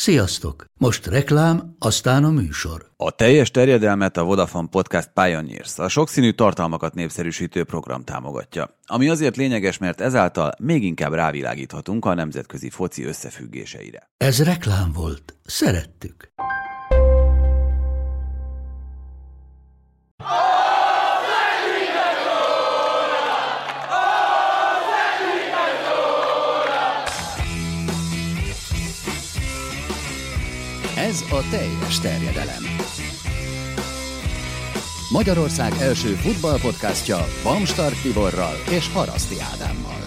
Sziasztok! Most reklám, aztán a műsor. A teljes terjedelmet a Vodafone Podcast Pioneers, a sokszínű tartalmakat népszerűsítő program támogatja. Ami azért lényeges, mert ezáltal még inkább rávilágíthatunk a nemzetközi foci összefüggéseire. Ez reklám volt. Szerettük. Ez a teljes terjedelem. Magyarország első futballpodcastja Bamstark Tiborral és Haraszti Ádámmal.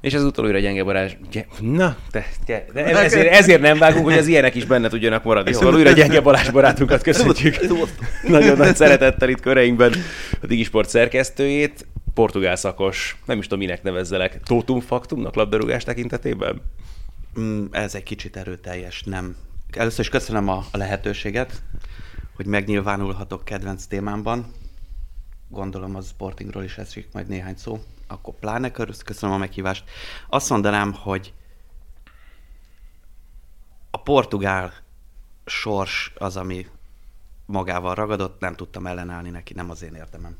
És ez utolóra gyenge Balázs. Na, te, te, de ezért, ezért nem vágunk, hogy az ilyenek is benne tudjanak maradni. Szóval újra gyenge Balázs barátunkat köszöntjük. Nagyon nagy szeretettel itt köreinkben a Digisport szerkesztőjét portugál szakos, nem is tudom minek nevezzelek, tótum faktumnak labdarúgás tekintetében? Mm, ez egy kicsit erőteljes, nem. Először is köszönöm a, lehetőséget, hogy megnyilvánulhatok kedvenc témámban. Gondolom az sportingról is esik majd néhány szó. Akkor pláne köszönöm a meghívást. Azt mondanám, hogy a portugál sors az, ami magával ragadott, nem tudtam ellenállni neki, nem az én érdemem.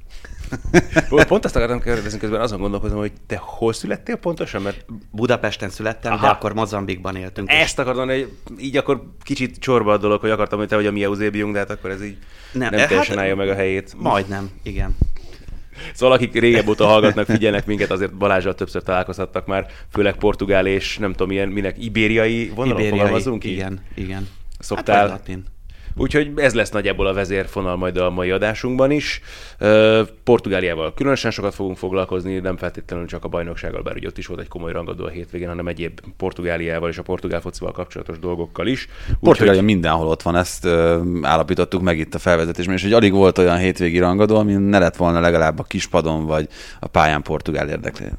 Pont azt akartam kérdezni közben, azon gondolkozom, hogy te hol születtél pontosan? Mert... Budapesten születtem, Aha. de akkor Mozambikban éltünk. Ezt akartam, hogy így akkor kicsit csorba a dolog, hogy akartam, hogy te vagy a mi Eusebium, de hát akkor ez így nem, nem teljesen hát, állja meg a helyét. Majdnem, igen. Szóval akik régebb óta hallgatnak, figyelnek minket, azért Balázsral többször találkozhattak már, főleg portugál és nem tudom, milyen, minek, ibériai vonalon ibériai, fogalmazunk Igen, igen. Szoktál, hát, Úgyhogy ez lesz nagyjából a vezérfonal majd a mai adásunkban is. Portugáliával különösen sokat fogunk foglalkozni, nem feltétlenül csak a bajnoksággal, bár ugye ott is volt egy komoly rangadó a hétvégén, hanem egyéb Portugáliával és a portugál focival kapcsolatos dolgokkal is. Portugália úgy, mindenhol ott van, ezt ö, állapítottuk meg itt a felvezetésben, és hogy alig volt olyan hétvégi rangadó, ami ne lett volna legalább a kispadon vagy a pályán portugál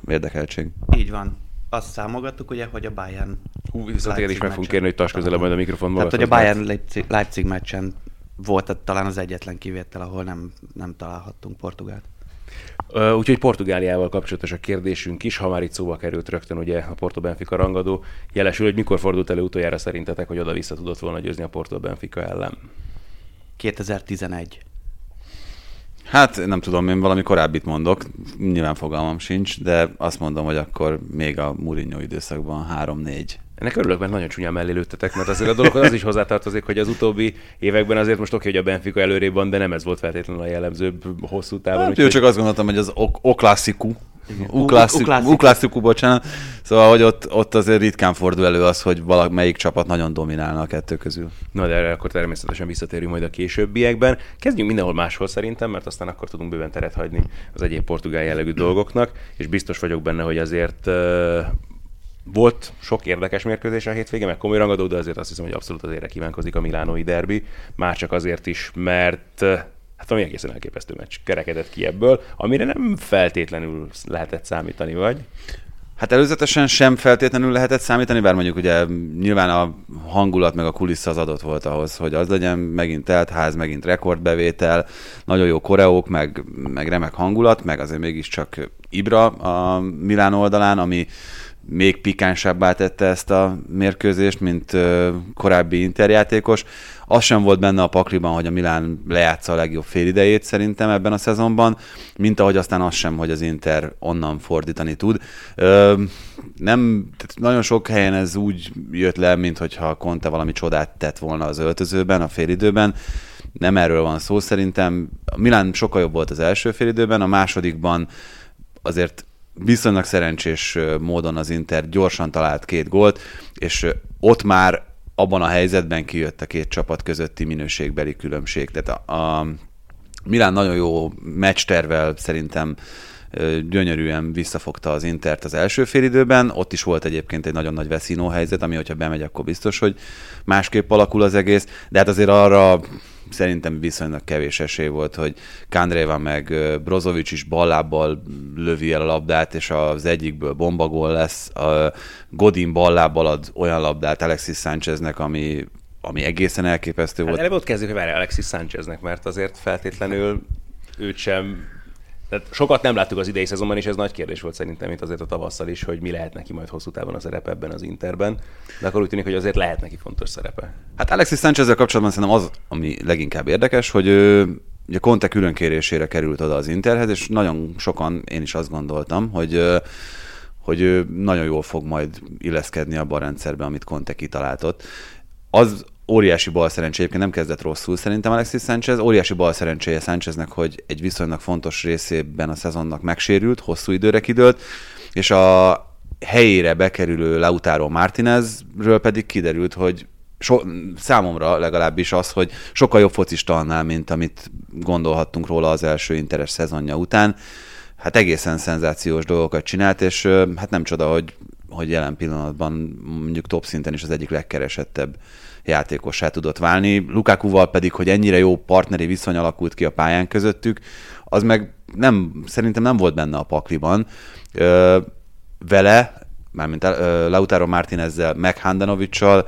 érdekeltség. Így van azt számogattuk, ugye, hogy a Bayern Hú, viszont én is meg fogunk kérni, hogy tarts közelebb majd a mikrofonba. Tehát, hogy a Bayern Leipzig, Leipzig meccsen volt talán az egyetlen kivétel, ahol nem, nem találhattunk Portugált. Úgyhogy Portugáliával kapcsolatos a kérdésünk is, ha már itt szóba került rögtön ugye a Porto Benfica rangadó, jelesül, hogy mikor fordult elő utoljára szerintetek, hogy oda-vissza tudott volna győzni a Porto Benfica ellen? 2011. Hát nem tudom, én valami korábbit mondok, nyilván fogalmam sincs, de azt mondom, hogy akkor még a Mourinho időszakban 3-4. Ennek örülök, mert nagyon csúnyán mellé lőttetek, mert azért a dolog az is hozzátartozik, hogy az utóbbi években azért most oké, hogy a Benfica előrébb van, de nem ez volt feltétlenül a jellemző hosszú távon. Hát, úgy, csak azt gondoltam, hogy az oklassziku, Uklassziku, bocsánat. Szóval, hogy ott, ott azért ritkán fordul elő az, hogy valamelyik csapat nagyon dominálna a kettő közül. Na, de erre akkor természetesen visszatérünk majd a későbbiekben. Kezdjünk mindenhol máshol szerintem, mert aztán akkor tudunk bőven teret hagyni az egyéb portugál jellegű dolgoknak, és biztos vagyok benne, hogy azért volt sok érdekes mérkőzés a hétvége, meg komoly rangadó, de azért azt hiszem, hogy abszolút azért kívánkozik a Milánói derbi. Már csak azért is, mert hát ami egészen elképesztő meccs kerekedett ki ebből, amire nem feltétlenül lehetett számítani, vagy? Hát előzetesen sem feltétlenül lehetett számítani, bár mondjuk ugye nyilván a hangulat meg a kulissza az adott volt ahhoz, hogy az legyen megint telt ház, megint rekordbevétel, nagyon jó koreók, meg, meg remek hangulat, meg azért mégiscsak Ibra a Milán oldalán, ami még pikánsabbá tette ezt a mérkőzést, mint korábbi interjátékos. Az sem volt benne a pakliban, hogy a Milán lejátsza a legjobb félidejét szerintem ebben a szezonban, mint ahogy aztán az sem, hogy az Inter onnan fordítani tud. nem, tehát nagyon sok helyen ez úgy jött le, mint hogyha Conte valami csodát tett volna az öltözőben, a félidőben. Nem erről van szó szerintem. A Milán sokkal jobb volt az első félidőben, a másodikban azért viszonylag szerencsés módon az Inter gyorsan talált két gólt, és ott már abban a helyzetben kijött a két csapat közötti minőségbeli különbség. Tehát a, a Milán nagyon jó meccstervel szerintem gyönyörűen visszafogta az Intert az első félidőben. Ott is volt egyébként egy nagyon nagy veszínó helyzet, ami, hogyha bemegy, akkor biztos, hogy másképp alakul az egész. De hát azért arra szerintem viszonylag kevés esély volt, hogy Kandreva meg Brozovic is ballábbal lövi el a labdát, és az egyikből bombagól lesz. A Godin ballábbal ad olyan labdát Alexis Sáncheznek, ami ami egészen elképesztő hát volt. Előbb ott kezdjük, hogy várj Alexis Sáncheznek, mert azért feltétlenül őt sem Tehát sokat nem láttuk az idei szezonban, és ez nagy kérdés volt szerintem, mint azért a tavasszal is, hogy mi lehet neki majd hosszú távon a szerep ebben az Interben. De akkor úgy tűnik, hogy azért lehet neki fontos szerepe. Hát Alexis Sánchez kapcsolatban szerintem az, ami leginkább érdekes, hogy ő, ugye Conte külön kérésére került oda az Interhez, és nagyon sokan, én is azt gondoltam, hogy hogy ő nagyon jól fog majd illeszkedni abban a rendszerben, amit Conte kitaláltott. Az óriási bal szerencse, egyébként nem kezdett rosszul szerintem Alexis Sanchez, óriási bal szerencséje Sancheznek, hogy egy viszonylag fontos részében a szezonnak megsérült, hosszú időre kidőlt, és a helyére bekerülő Lautaro Martinezről pedig kiderült, hogy so, számomra legalábbis az, hogy sokkal jobb focista annál, mint amit gondolhattunk róla az első interes szezonja után. Hát egészen szenzációs dolgokat csinált, és hát nem csoda, hogy, hogy jelen pillanatban mondjuk top szinten is az egyik legkeresettebb játékossá tudott válni. Lukakuval pedig, hogy ennyire jó partneri viszony alakult ki a pályán közöttük, az meg nem, szerintem nem volt benne a pakliban. Ö, vele, mármint Lautaro Martinezzel, meg Handanovicsal,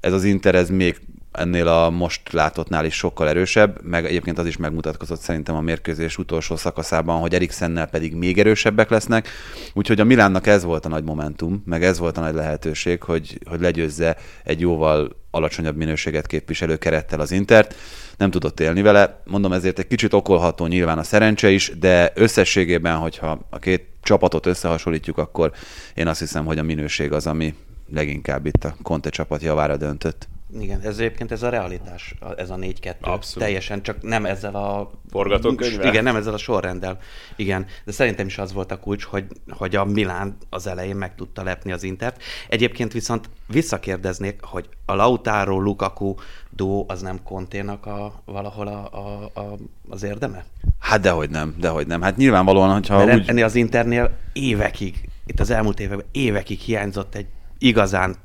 ez az Inter ez még ennél a most látottnál is sokkal erősebb, meg egyébként az is megmutatkozott szerintem a mérkőzés utolsó szakaszában, hogy Eriksennel pedig még erősebbek lesznek, úgyhogy a Milánnak ez volt a nagy momentum, meg ez volt a nagy lehetőség, hogy, hogy legyőzze egy jóval alacsonyabb minőséget képviselő kerettel az Intert. Nem tudott élni vele, mondom ezért egy kicsit okolható nyilván a szerencse is, de összességében, hogyha a két csapatot összehasonlítjuk, akkor én azt hiszem, hogy a minőség az, ami leginkább itt a Conte csapat javára döntött. Igen, ez egyébként ez a realitás, ez a 4-2. Abszolút. Teljesen, csak nem ezzel a... Forgatókönyvvel? Igen, nem ezzel a sorrenddel. Igen, de szerintem is az volt a kulcs, hogy, hogy a Milán az elején meg tudta lepni az Intert. Egyébként viszont visszakérdeznék, hogy a Lautaro, Lukaku duó az nem Konténak a, valahol a, a, a, az érdeme? Hát dehogy nem, dehogy nem. Hát nyilvánvalóan, hogyha Mert úgy... ennél az Internél évekig, itt az elmúlt években évekig hiányzott egy igazán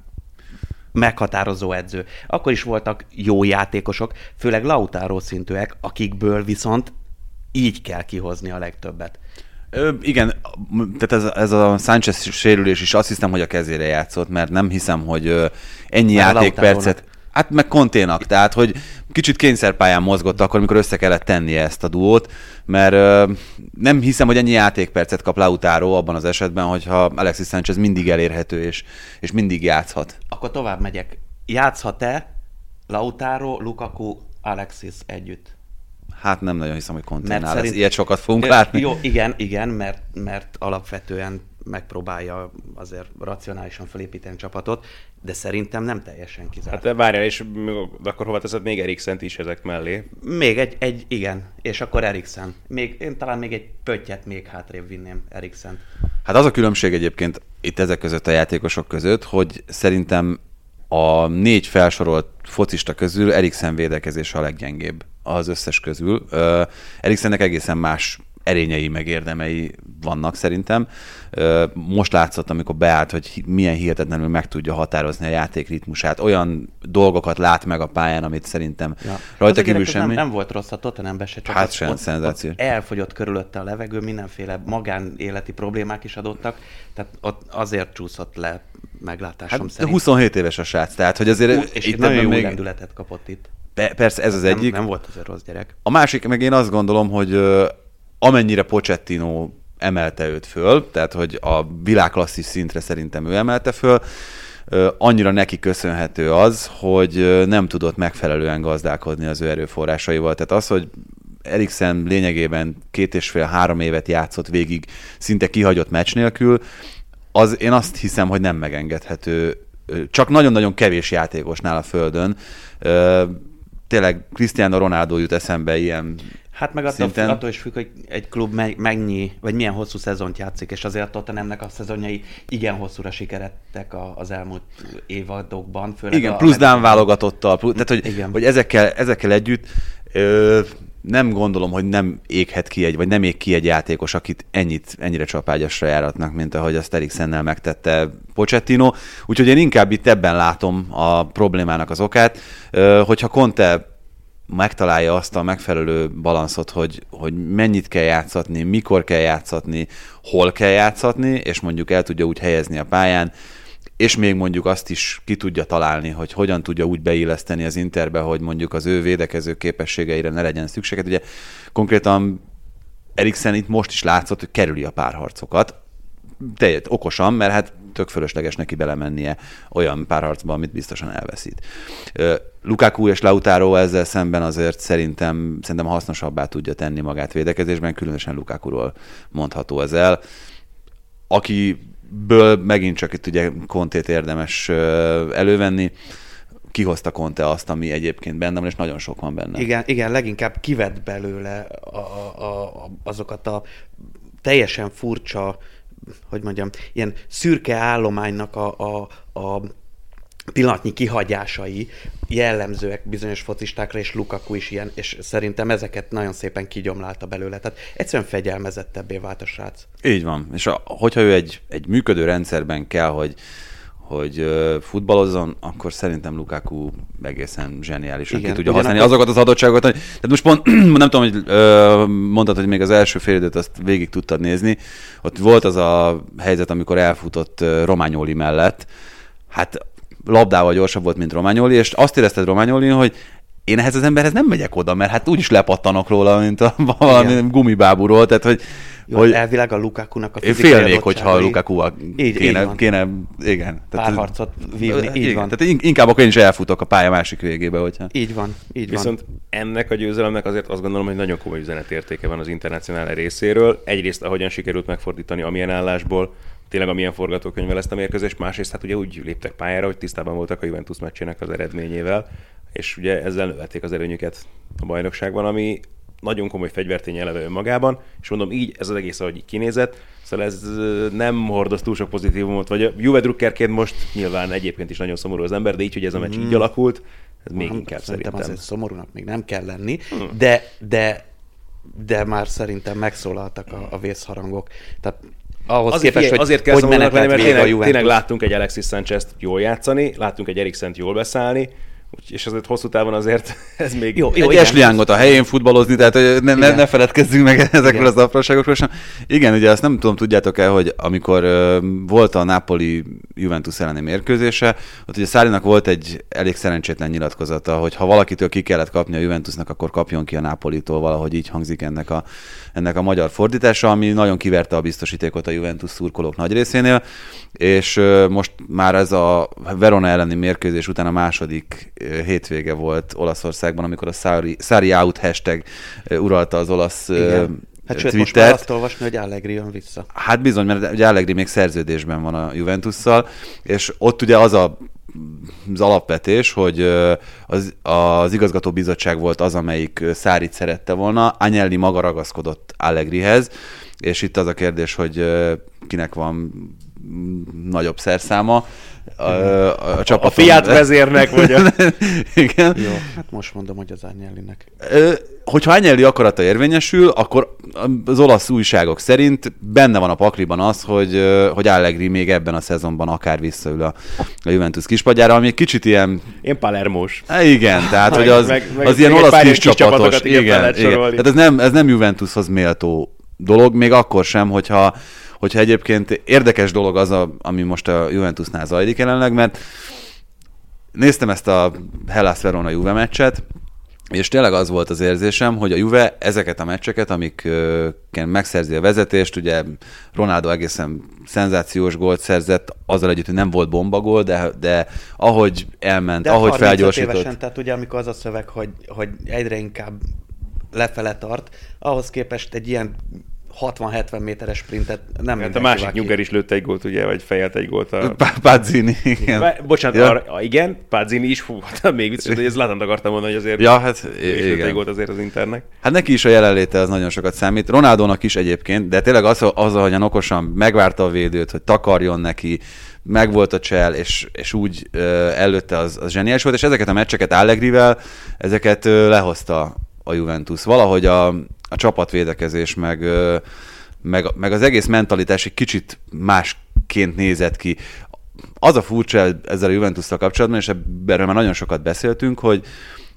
meghatározó edző. Akkor is voltak jó játékosok, főleg Lautaro szintűek, akikből viszont így kell kihozni a legtöbbet. Ö, igen, tehát ez, ez a Sánchez sérülés is azt hiszem, hogy a kezére játszott, mert nem hiszem, hogy ö, ennyi Már játékpercet... Hát meg Konténak, tehát hogy kicsit kényszerpályán mozgott akkor, amikor össze kellett tennie ezt a duót, mert ö, nem hiszem, hogy ennyi játékpercet kap Lautaro abban az esetben, hogyha Alexis Sanchez mindig elérhető és, és mindig játszhat. Akkor tovább megyek. Játszhat-e Lautaro, Lukaku, Alexis együtt? Hát nem nagyon hiszem, hogy Conte szerint... ilyet sokat fogunk látni. Jó, igen, igen, mert, mert alapvetően megpróbálja azért racionálisan felépíteni csapatot, de szerintem nem teljesen kizárt. Hát várjál, és akkor hova teszed még Eriksen is ezek mellé? Még egy, egy igen, és akkor Eriksen. Még, én talán még egy pöttyet még hátrébb vinném Eriksen. Hát az a különbség egyébként itt ezek között a játékosok között, hogy szerintem a négy felsorolt focista közül Eriksen védekezése a leggyengébb az összes közül. Uh, Eriksennek egészen más erényei, meg érdemei vannak szerintem. Most látszott, amikor beállt, hogy milyen hihetetlenül meg tudja határozni a játék ritmusát. Olyan dolgokat lát meg a pályán, amit szerintem ja. rajta az kívül semmi. Nem, nem volt rossz a Tottenhamben se, csak hát sem, ott, szenzáció. Ott elfogyott körülötte a levegő, mindenféle magánéleti problémák is adottak, tehát ott azért csúszott le meglátásom hát, szerint. 27 éves a srác, tehát hogy azért... Hú, és itt nagyon jó még... lendületet kapott itt. persze, ez az nem, egyik. Nem volt az rossz gyerek. A másik, meg én azt gondolom, hogy amennyire Pochettino emelte őt föl, tehát hogy a világklasszis szintre szerintem ő emelte föl, annyira neki köszönhető az, hogy nem tudott megfelelően gazdálkodni az ő erőforrásaival. Tehát az, hogy Eriksen lényegében két és fél-három évet játszott végig szinte kihagyott meccs nélkül, az én azt hiszem, hogy nem megengedhető. Csak nagyon-nagyon kevés játékosnál a földön. Tényleg Cristiano Ronaldo jut eszembe ilyen Hát meg attól, szinten... attól is függ, hogy egy klub mennyi, vagy milyen hosszú szezont játszik, és azért a Tottenhamnek a szezonjai igen hosszúra sikerettek az elmúlt évadokban. Főleg igen, a, plusz Dán válogatottal, plusz, tehát hogy, igen. hogy ezekkel, ezekkel együtt ö, nem gondolom, hogy nem éghet ki egy, vagy nem ég ki egy játékos, akit ennyit, ennyire csapágyasra járatnak, mint ahogy azt Eriksennel megtette Pochettino. Úgyhogy én inkább itt ebben látom a problémának az okát. Hogyha Conte megtalálja azt a megfelelő balanszot, hogy, hogy mennyit kell játszatni, mikor kell játszatni, hol kell játszatni, és mondjuk el tudja úgy helyezni a pályán, és még mondjuk azt is ki tudja találni, hogy hogyan tudja úgy beilleszteni az Interbe, hogy mondjuk az ő védekező képességeire ne legyen szükség. Hát ugye konkrétan Eriksen itt most is látszott, hogy kerüli a párharcokat, teljesen okosan, mert hát tök fölösleges neki belemennie olyan párharcba, amit biztosan elveszít. Lukaku és Lautaro ezzel szemben azért szerintem, szerintem hasznosabbá tudja tenni magát védekezésben, különösen Lukakuról mondható ez el. Akiből megint csak itt ugye Kontét érdemes elővenni, kihozta Conte azt, ami egyébként benne van, és nagyon sok van benne. Igen, igen leginkább kivett belőle a, a, a, azokat a teljesen furcsa hogy mondjam, ilyen szürke állománynak a, a, a pillanatnyi kihagyásai jellemzőek bizonyos focistákra, és Lukaku is ilyen, és szerintem ezeket nagyon szépen kigyomlálta belőle. Tehát egyszerűen fegyelmezettebbé vált a srác. Így van. És a, hogyha ő egy, egy működő rendszerben kell, hogy hogy futballozzon, akkor szerintem Lukaku egészen zseniálisan Igen, ki tudja használni azokat az adottságokat. Hogy, tehát most pont, nem tudom, hogy ö, mondtad, hogy még az első fél időt azt végig tudtad nézni. Ott volt az a helyzet, amikor elfutott Rományoli mellett. Hát labdával gyorsabb volt, mint Rományoli, és azt érezted Rományoli, hogy én ehhez az emberhez nem megyek oda, mert hát úgyis lepattanok róla, mint a valami gumibábúról, tehát hogy jó, hogy elvileg a Lukaku-nak a Én félnék, hogyha a lukaku így, kéne, így kéne, igen. Párharcot vívni, így igen, van. Tehát inkább akkor én is elfutok a pálya másik végébe, hogyha... Így van, így Viszont van. ennek a győzelemnek azért azt gondolom, hogy nagyon komoly üzenetértéke van az internacionál részéről. Egyrészt, ahogyan sikerült megfordítani amilyen állásból, tényleg amilyen forgatókönyvvel ezt a mérkőzést, másrészt hát ugye úgy léptek pályára, hogy tisztában voltak a Juventus meccsének az eredményével, és ugye ezzel növelték az erőnyüket a bajnokságban, ami nagyon komoly fegyvertény eleve önmagában, és mondom így, ez az egész, ahogy így kinézett, szóval ez nem hordoz túl sok pozitívumot, vagy a Juve drukkerként most nyilván egyébként is nagyon szomorú az ember, de így, hogy ez a meccs mm. így alakult, ez még hát, inkább szerintem. Szerintem azért szomorúnak még nem kell lenni, mm. de, de, de már szerintem megszólaltak a, a vészharangok. Tehát ahhoz azért, képest, hogy azért kell hogy lenni, mert tényleg, tényleg láttunk egy Alexis Sanchez-t jól játszani, láttunk egy Eriksen-t jól beszállni, és azért hosszú távon azért ez még... Jó, jó, egy esliángot a helyén futballozni, tehát ne, ne, ne feledkezzünk meg ezekről igen. az apróságokról sem. Igen, ugye azt nem tudom, tudjátok el, hogy amikor uh, volt a Napoli Juventus elleni mérkőzése, ott ugye Szárinak volt egy elég szerencsétlen nyilatkozata, hogy ha valakitől ki kellett kapni a Juventusnak, akkor kapjon ki a Napolitól, valahogy így hangzik ennek a, ennek a magyar fordítása, ami nagyon kiverte a biztosítékot a Juventus szurkolók nagy részénél, és uh, most már ez a Verona elleni mérkőzés után a második hétvége volt Olaszországban, amikor a Sari, Sari Out hashtag uralta az olasz Igen. Hát sőt, most már azt olvasni, hogy Allegri jön vissza. Hát bizony, mert ugye Allegri még szerződésben van a Juventusszal, és ott ugye az a az alapvetés, hogy az, az igazgatóbizottság volt az, amelyik Szárit szerette volna, Agnelli maga ragaszkodott Allegrihez, és itt az a kérdés, hogy kinek van nagyobb szerszáma, a, a, a csapaton. A Fiat vezérnek, vagy a... Igen. Jó, hát most mondom, hogy az Agnellinek. Hogyha Agnelli akarata érvényesül, akkor az olasz újságok szerint benne van a pakliban az, hogy, hogy Allegri még ebben a szezonban akár visszaül a, a Juventus kispadjára, ami egy kicsit ilyen... Én Palermos. Igen, tehát, hogy az, meg, meg, az ilyen olasz kis csapatos. Igen, igen. Tehát ez nem, ez nem Juventushoz méltó dolog, még akkor sem, hogyha hogyha egyébként érdekes dolog az, a, ami most a Juventusnál zajlik jelenleg, mert néztem ezt a Hellas Verona Juve meccset, és tényleg az volt az érzésem, hogy a Juve ezeket a meccseket, amiken megszerzi a vezetést, ugye Ronaldo egészen szenzációs gólt szerzett, azzal együtt, hogy nem volt bombagól, de, de ahogy elment, de ahogy felgyorsított. Évesen, tehát ugye amikor az a szöveg, hogy, hogy egyre inkább lefele tart, ahhoz képest egy ilyen 60-70 méteres sprintet nem hát a másik nyuger is lőtt egy gólt, ugye, vagy fejelt egy gólt. A... Pazzini, igen. Be, bocsánat, ja. arra, igen, Pazzini is, fú, hát még vicces, hogy ez látom akartam mondani, hogy azért ja, hát, igen. egy gólt azért az Internek. Hát neki is a jelenléte az nagyon sokat számít. Ronaldónak is egyébként, de tényleg az, az ahogyan okosan megvárta a védőt, hogy takarjon neki, megvolt a csel, és, és úgy uh, előtte az, az zseniális volt, és ezeket a meccseket Allegrivel, ezeket uh, lehozta a Juventus. Valahogy a, a csapatvédekezés, meg, meg, meg az egész mentalitás egy kicsit másként nézett ki. Az a furcsa ezzel a juventus kapcsolatban, és erről már nagyon sokat beszéltünk, hogy,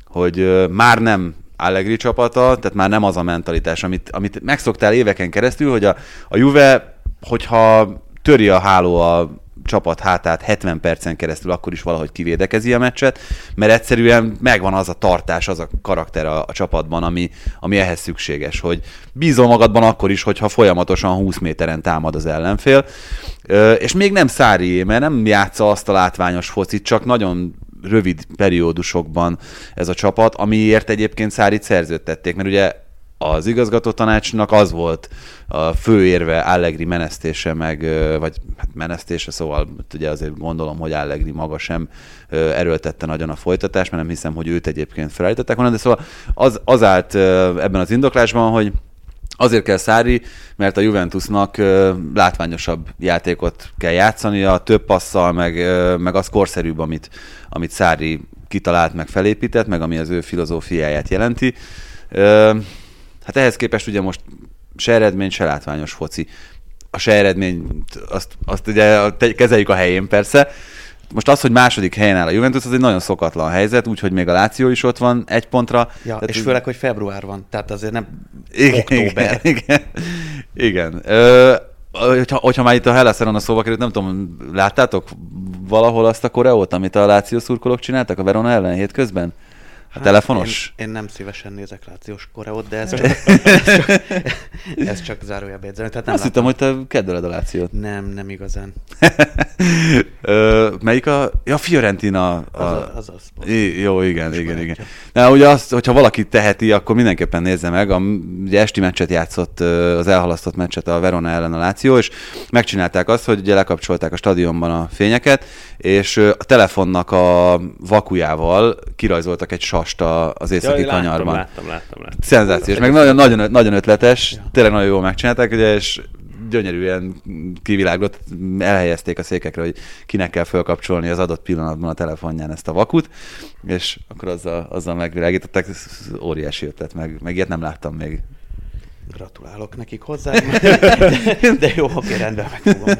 hogy már nem Allegri csapata, tehát már nem az a mentalitás, amit, amit megszoktál éveken keresztül, hogy a, a Juve, hogyha töri a háló a csapat hátát 70 percen keresztül akkor is valahogy kivédekezi a meccset, mert egyszerűen megvan az a tartás, az a karakter a, a csapatban, ami, ami ehhez szükséges, hogy bízol magadban akkor is, hogyha folyamatosan 20 méteren támad az ellenfél, és még nem Szárié, mert nem játsza azt a látványos focit, csak nagyon rövid periódusokban ez a csapat, amiért egyébként Szárit szerződtették, mert ugye az igazgató tanácsnak az volt a fő érve Allegri menesztése, meg, vagy hát menesztése, szóval ugye azért gondolom, hogy Allegri maga sem erőltette nagyon a folytatást, mert nem hiszem, hogy őt egyébként felállították volna, de szóval az, az állt ebben az indoklásban, hogy Azért kell Szári, mert a Juventusnak látványosabb játékot kell játszania, több passzal, meg, meg az korszerűbb, amit, amit Szári kitalált, meg felépített, meg ami az ő filozófiáját jelenti. Hát ehhez képest ugye most se eredmény, se látványos foci. A se eredmény, azt, azt ugye kezeljük a helyén persze, most az, hogy második helyen áll a Juventus, az egy nagyon szokatlan helyzet, úgyhogy még a Láció is ott van egy pontra. Ja, tehát és főleg, hogy február van, tehát azért nem igen, október. Igen, igen. igen. Ö, hogyha, hogyha már itt a Hellas a szóba került, nem tudom, láttátok valahol azt a koreót, amit a Láció szurkolók csináltak a Verona ellen hétközben? Hát telefonos? Én, én nem szívesen nézek lációs koreót, de ez csak, ez csak, ez csak zárójelbe jegyzeni. Tehát nem Azt hittem, hogy te kedveled a lációt. Nem, nem igazán. Ö, melyik a... Ja, Fiorentina. A... Az, az, az, I, jó, igen, igen, igen. Na, ugye azt, hogyha valaki teheti, akkor mindenképpen nézze meg. A, ugye esti meccset játszott, az elhalasztott meccset a Verona ellen a Láció, és megcsinálták azt, hogy ugye lekapcsolták a stadionban a fényeket, és a telefonnak a vakujával kirajzoltak egy sast az északi ja, kanyarban. Láttam, láttam, láttam. Szenzációs, meg nagyon, nagyon, nagyon ötletes, ja. tényleg nagyon jól megcsinálták, ugye, és gyönyörűen kivilágott, elhelyezték a székekre, hogy kinek kell felkapcsolni az adott pillanatban a telefonján ezt a vakut, és akkor azzal, azzal megvilágították, ez óriási ötlet, meg, meg ilyet nem láttam még Gratulálok nekik hozzá, de jó, oké, rendben meg fogom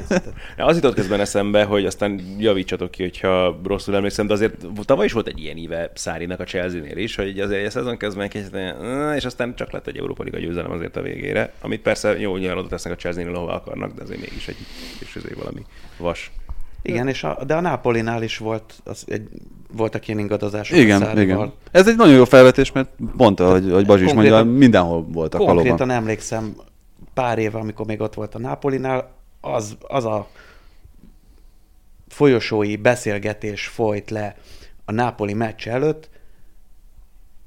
Az jutott közben eszembe, hogy aztán javítsatok ki, hogyha rosszul emlékszem, de azért tavaly is volt egy ilyen íve Szárinak a Chelsea-nél is, hogy azért a szezon közben és aztán csak lett egy Európa Liga győzelem azért a végére, amit persze jó, nyilván oda tesznek a Chelsea-nél, ahova akarnak, de azért mégis egy, és azért valami vas. Igen, és a, de a Napolinál is volt, az egy, voltak ilyen ingadozások. Igen, igen. Ez egy nagyon jó felvetés, mert mondta, hogy, hogy Bazs is mondja, mindenhol voltak Konkrétan valóban. emlékszem, pár éve, amikor még ott volt a Napolinál, az, az a folyosói beszélgetés folyt le a Napoli meccs előtt,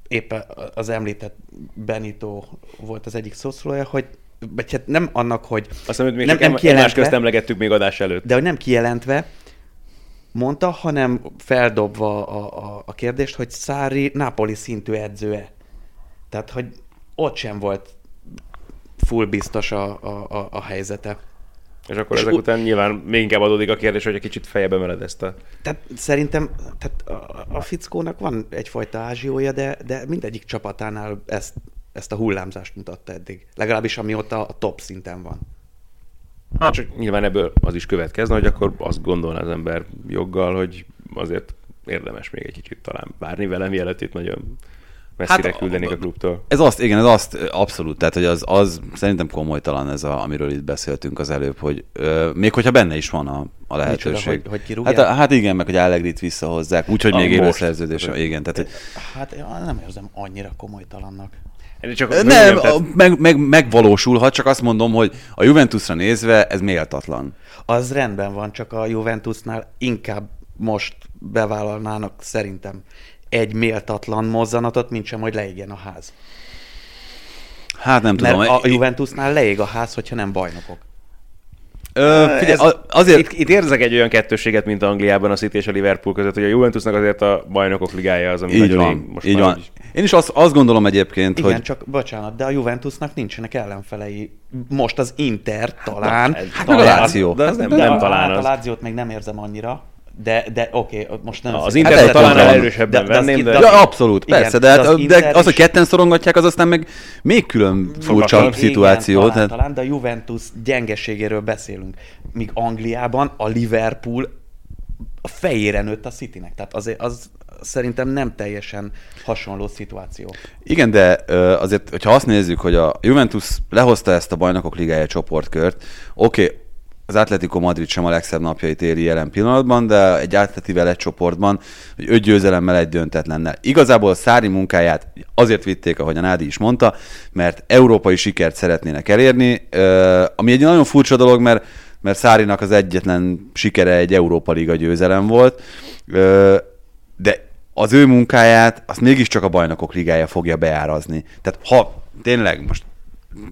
éppen az említett Benito volt az egyik szószólója, hogy vagy hát nem annak, hogy Azt hogy még nem, nem kijelentve, közt emlegettük még adás előtt. De hogy nem kijelentve mondta, hanem feldobva a, a, a kérdést, hogy Szári Napoli szintű edzőe. Tehát, hogy ott sem volt full biztos a, a, a, a helyzete. És akkor és ezek után nyilván még inkább adódik a kérdés, hogy egy kicsit fejebe mered ezt a... Tehát szerintem tehát a, a fickónak van egyfajta ázsiója, de, de mindegyik csapatánál ezt ezt a hullámzást mutatta eddig. Legalábbis amióta a top szinten van. Hát csak nyilván ebből az is következne, hogy akkor azt gondolná az ember joggal, hogy azért érdemes még egy kicsit talán várni vele, mielőtt itt nagyon messzire hát, küldenék a, a klubtól. Ez azt, igen, ez azt abszolút, tehát hogy az, az szerintem komolytalan ez, a, amiről itt beszéltünk az előbb, hogy ö, még hogyha benne is van a, a lehetőség. Micsoda, hogy, hogy hát, hát igen, meg hogy Allegrit visszahozzák, úgyhogy még élő szerződés. Igen, tehát, hogy... Hát én nem érzem annyira komolytalannak. Csak nem, meg, meg, megvalósulhat, csak azt mondom, hogy a Juventusra nézve ez méltatlan. Az rendben van, csak a Juventusnál inkább most bevállalnának szerintem egy méltatlan mozzanatot, mint sem, hogy leégjen a ház. Hát nem Mert tudom. a Juventusnál leég a ház, hogyha nem bajnokok. Ö, figyelj, ez, azért... Itt, itt érzek egy olyan kettőséget, mint Angliában a City és a Liverpool között, hogy a Juventusnak azért a bajnokok ligája az, ami így van, most így van. Is. Én is azt, azt gondolom egyébként, Igen, hogy... csak bocsánat, de a Juventusnak nincsenek ellenfelei. Most az Inter talán. Hát, hát talán, a Láció. De az nem, nem, nem talán az. A Lációt még nem érzem annyira. De, de oké, okay, most nem... Az Inter hát talán erősebben de, venném, de... Ja, abszolút, igen, persze, de, de, az, de az, hogy ketten szorongatják, az aztán meg még külön furcsa szituáció. Igen, talán, talán, de a Juventus gyengeségéről beszélünk. Míg Angliában a Liverpool a fejére nőtt a Citynek. Tehát azért az szerintem nem teljesen hasonló szituáció. Igen, de azért, hogyha azt nézzük, hogy a Juventus lehozta ezt a bajnokok ligája csoportkört, oké, okay, az Atletico Madrid sem a legszebb napjait éli jelen pillanatban, de egy Atletivel egy csoportban, hogy öt győzelemmel egy döntetlennel. Igazából Szári munkáját azért vitték, ahogy a Nádi is mondta, mert európai sikert szeretnének elérni, ami egy nagyon furcsa dolog, mert mert Szárinak az egyetlen sikere egy Európa Liga győzelem volt, de az ő munkáját azt mégiscsak a bajnokok ligája fogja beárazni. Tehát ha tényleg most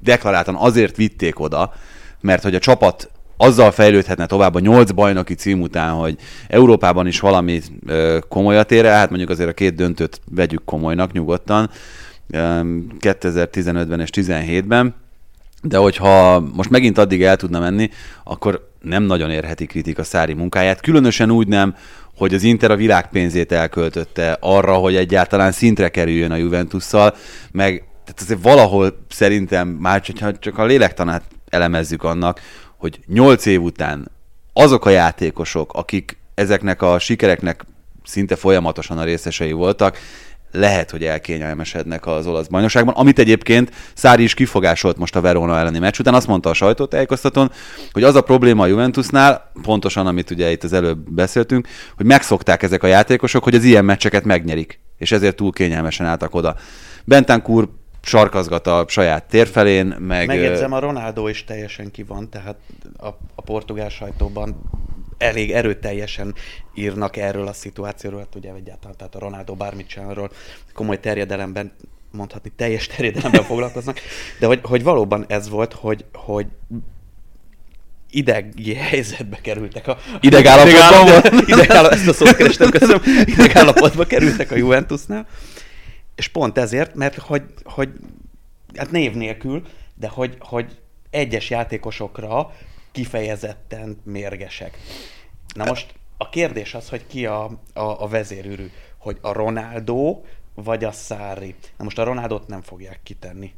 deklaráltan azért vitték oda, mert hogy a csapat azzal fejlődhetne tovább a nyolc bajnoki cím után, hogy Európában is valami komolyat ér hát mondjuk azért a két döntőt vegyük komolynak nyugodtan, 2015-ben és 17-ben, de hogyha most megint addig el tudna menni, akkor nem nagyon érheti kritika Szári munkáját, különösen úgy nem, hogy az Inter a világpénzét elköltötte arra, hogy egyáltalán szintre kerüljön a Juventusszal, meg tehát azért valahol szerintem már csak, csak a lélektanát elemezzük annak, hogy nyolc év után azok a játékosok, akik ezeknek a sikereknek szinte folyamatosan a részesei voltak, lehet, hogy elkényelmesednek az olasz bajnokságban, amit egyébként Szári is kifogásolt most a Verona elleni meccs után, azt mondta a sajtótájékoztatón, hogy az a probléma a Juventusnál, pontosan amit ugye itt az előbb beszéltünk, hogy megszokták ezek a játékosok, hogy az ilyen meccseket megnyerik, és ezért túl kényelmesen álltak oda. Bentancur sarkazgat a saját térfelén, meg... Megjegyzem, a Ronaldo is teljesen ki van, tehát a, a portugál sajtóban elég erőteljesen írnak erről a szituációról, hát ugye egyáltalán, tehát a Ronaldo bármit csinálról komoly terjedelemben mondhatni teljes terjedelemben foglalkoznak, de hogy, hogy valóban ez volt, hogy, hogy idegi helyzetbe kerültek a... Idegállapotban Idegállapotban, ezt a szót kerestem, köszönöm. Idegállapotba kerültek a Juventusnál, és pont ezért, mert hogy, hogy hát név nélkül, de hogy, hogy egyes játékosokra kifejezetten mérgesek. Na most a kérdés az, hogy ki a, a, a vezérűrű, hogy a Ronaldo vagy a Szári. Na most a Ronaldot nem fogják kitenni.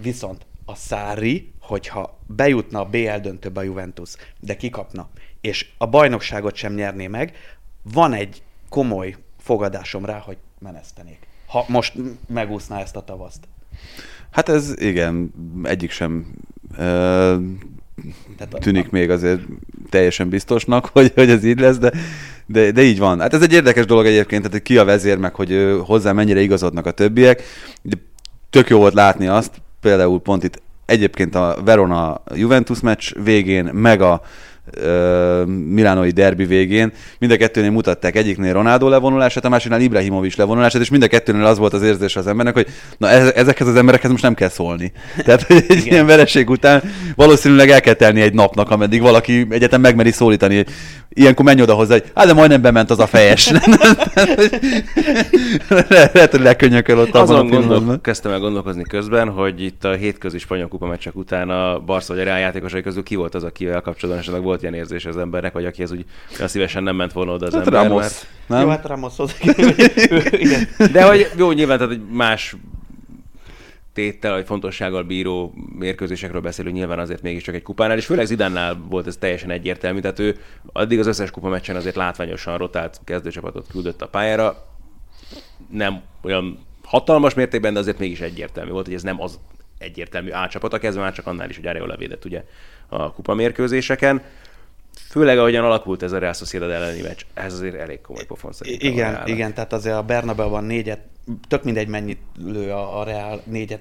Viszont a Szári, hogyha bejutna a BL döntőbe a Juventus, de kikapna, és a bajnokságot sem nyerné meg, van egy komoly fogadásom rá, hogy menesztenék. Ha most megúszná ezt a tavaszt. Hát ez igen, egyik sem tehát tűnik a... még azért teljesen biztosnak, hogy, hogy ez így lesz, de, de, de így van. Hát ez egy érdekes dolog egyébként, tehát hogy ki a vezér, meg hogy hozzá mennyire igazodnak a többiek. De tök jó volt látni azt, például pont itt egyébként a Verona Juventus meccs végén, meg a milánoi derbi végén. Mind a kettőnél mutatták egyiknél Ronaldo levonulását, a másiknál Ibrahimovic levonulását, és mind a kettőnél az volt az érzés az embernek, hogy na ezekhez az emberekhez most nem kell szólni. Tehát egy ilyen vereség után valószínűleg el kell telni egy napnak, ameddig valaki egyetem megmeri szólítani. Ilyenkor menj oda hozzá, hogy hát de majdnem bement az a fejes. Lehet, hogy lekönyököl ott Azon gondol, kezdtem el gondolkozni közben, hogy itt a hétközi spanyol kupa meccsek után a Barca vagy a játékosai közül ki volt az, akivel kapcsolatban esetleg volt ilyen érzés az embernek, vagy akihez úgy szívesen nem ment volna oda az hát ember. Ramos. Mert... Nem? Jó, hát Ramos az. De hogy jó, nyilván tehát egy más téttel, vagy fontossággal bíró mérkőzésekről beszélünk nyilván azért mégiscsak egy kupánál, és főleg Zidánnál volt ez teljesen egyértelmű, tehát ő addig az összes kupa meccsen azért látványosan rotált kezdőcsapatot küldött a pályára, nem olyan hatalmas mértékben, de azért mégis egyértelmű volt, hogy ez nem az egyértelmű A csapat, a kezdve már csak annál is, hogy Areola védett ugye a kupa mérkőzéseken. Főleg ahogyan alakult ez a Real Sociedad elleni meccs, ez azért elég komoly pofon szerintem. Igen, igen, tehát azért a Bernabeu-ban négyet, tök mindegy mennyit lő a, a Real, négyet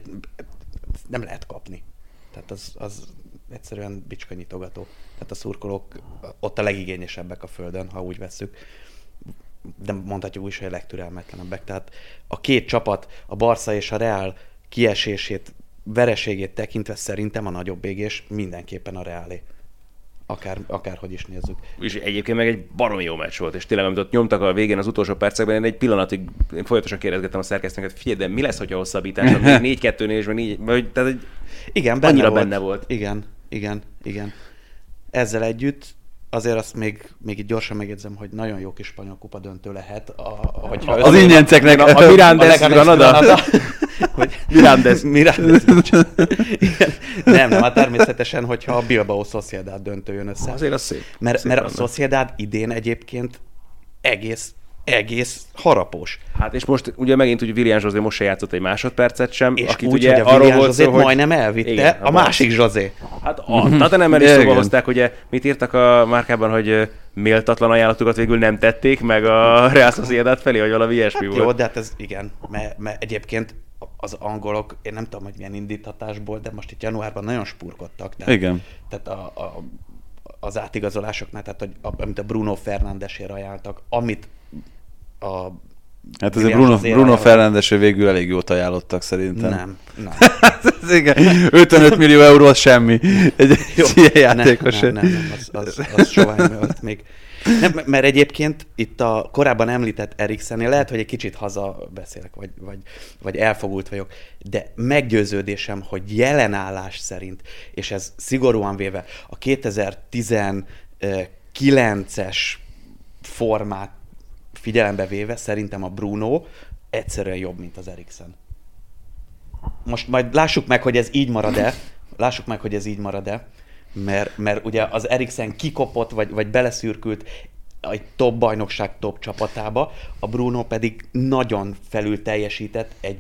nem lehet kapni. Tehát az, az egyszerűen bicskanyitogató. Tehát a szurkolók ott a legigényesebbek a földön, ha úgy vesszük. De mondhatjuk úgy, hogy a legtürelmetlenebbek. Tehát a két csapat, a Barca és a Real kiesését, vereségét tekintve szerintem a nagyobb égés mindenképpen a Realé akár, akárhogy is nézzük. És egyébként meg egy baromi jó meccs volt, és tényleg, amit ott nyomtak a végén az utolsó percekben, én egy pillanatig én folyamatosan kérdezgettem a szerkesztőnket, figyelj, de mi lesz, hogyha hosszabbítás? 4-2-nél és meg 4, vagy, tehát egy, igen, benne annyira volt. benne volt. Igen, igen, igen. Ezzel együtt azért azt még, még itt gyorsan megjegyzem, hogy nagyon jó kis spanyol kupa döntő lehet. A, hogyha az ingyenceknek a, a Mirandes Granada. hogy Mirandes. Mirandes. nem, nem, hát természetesen, hogyha a Bilbao Sociedad döntő jön össze. Azért az szép. Mert, szép mert a Sociedad idén egyébként egész egész harapós. Hát és most ugye megint úgy William José most se játszott egy másodpercet sem, És akit úgy, ugye hogy a arról William volt szó, hogy... majdnem elvitte Igen, a, másik José. Hát a Tottenham is szóba Igen. hozták, ugye mit írtak a márkában, hogy méltatlan ajánlatukat végül nem tették, meg a Real Sociedad felé, vagy valami ilyesmi Hát volt. jó, de hát ez igen, mert, mert egyébként az angolok, én nem tudom, hogy milyen indítatásból, de most itt januárban nagyon spurkodtak. Tehát, Igen. Tehát a, a, az átigazolásoknál, tehát hogy, amit a Bruno Fernándesért ajánltak, amit a Hát azért Bruno, José Bruno. Fernándesre végül elég jót ajánlottak szerintem. Nem, nem. Ez igen. 55 millió euró az semmi. Egy, egy ilyen játékos. Nem, nem, nem, az, az, az sovány még. Nem, mert egyébként itt a korábban említett Eriksennél lehet, hogy egy kicsit haza beszélek, vagy, vagy, vagy elfogult vagyok, de meggyőződésem, hogy jelenállás szerint, és ez szigorúan véve a 2019-es formát figyelembe véve, szerintem a Bruno egyszerűen jobb, mint az Eriksen. Most majd lássuk meg, hogy ez így marad-e, lássuk meg, hogy ez így marad-e, mert, mert ugye az Eriksen kikopott, vagy, vagy beleszürkült egy top bajnokság top csapatába, a Bruno pedig nagyon felül teljesített egy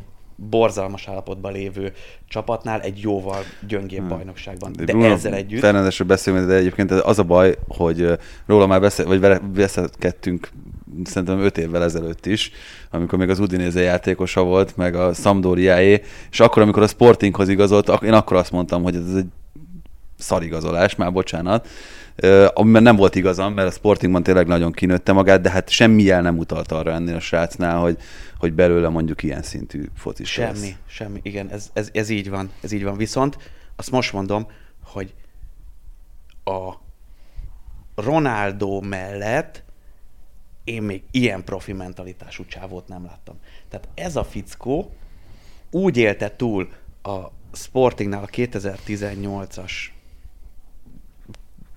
borzalmas állapotban lévő csapatnál egy jóval gyöngébb bajnokságban. De Bruno ezzel együtt... Fernandesről beszélünk, de egyébként az a baj, hogy róla már beszél, vagy beszélgettünk szerintem öt évvel ezelőtt is, amikor még az Udinéze játékosa volt, meg a Sampdoriáé, és akkor, amikor a Sportinghoz igazolt, én akkor azt mondtam, hogy ez egy szarigazolás, már bocsánat, amiben nem volt igazam, mert a Sportingban tényleg nagyon kinőtte magát, de hát semmi jel nem utalt arra ennél a srácnál, hogy, hogy belőle mondjuk ilyen szintű focis Semmi, lesz. semmi, igen, ez, ez, ez így van, ez így van. Viszont azt most mondom, hogy a Ronaldo mellett én még ilyen profi mentalitású csávót nem láttam. Tehát ez a fickó úgy élte túl a Sportingnál a 2018-as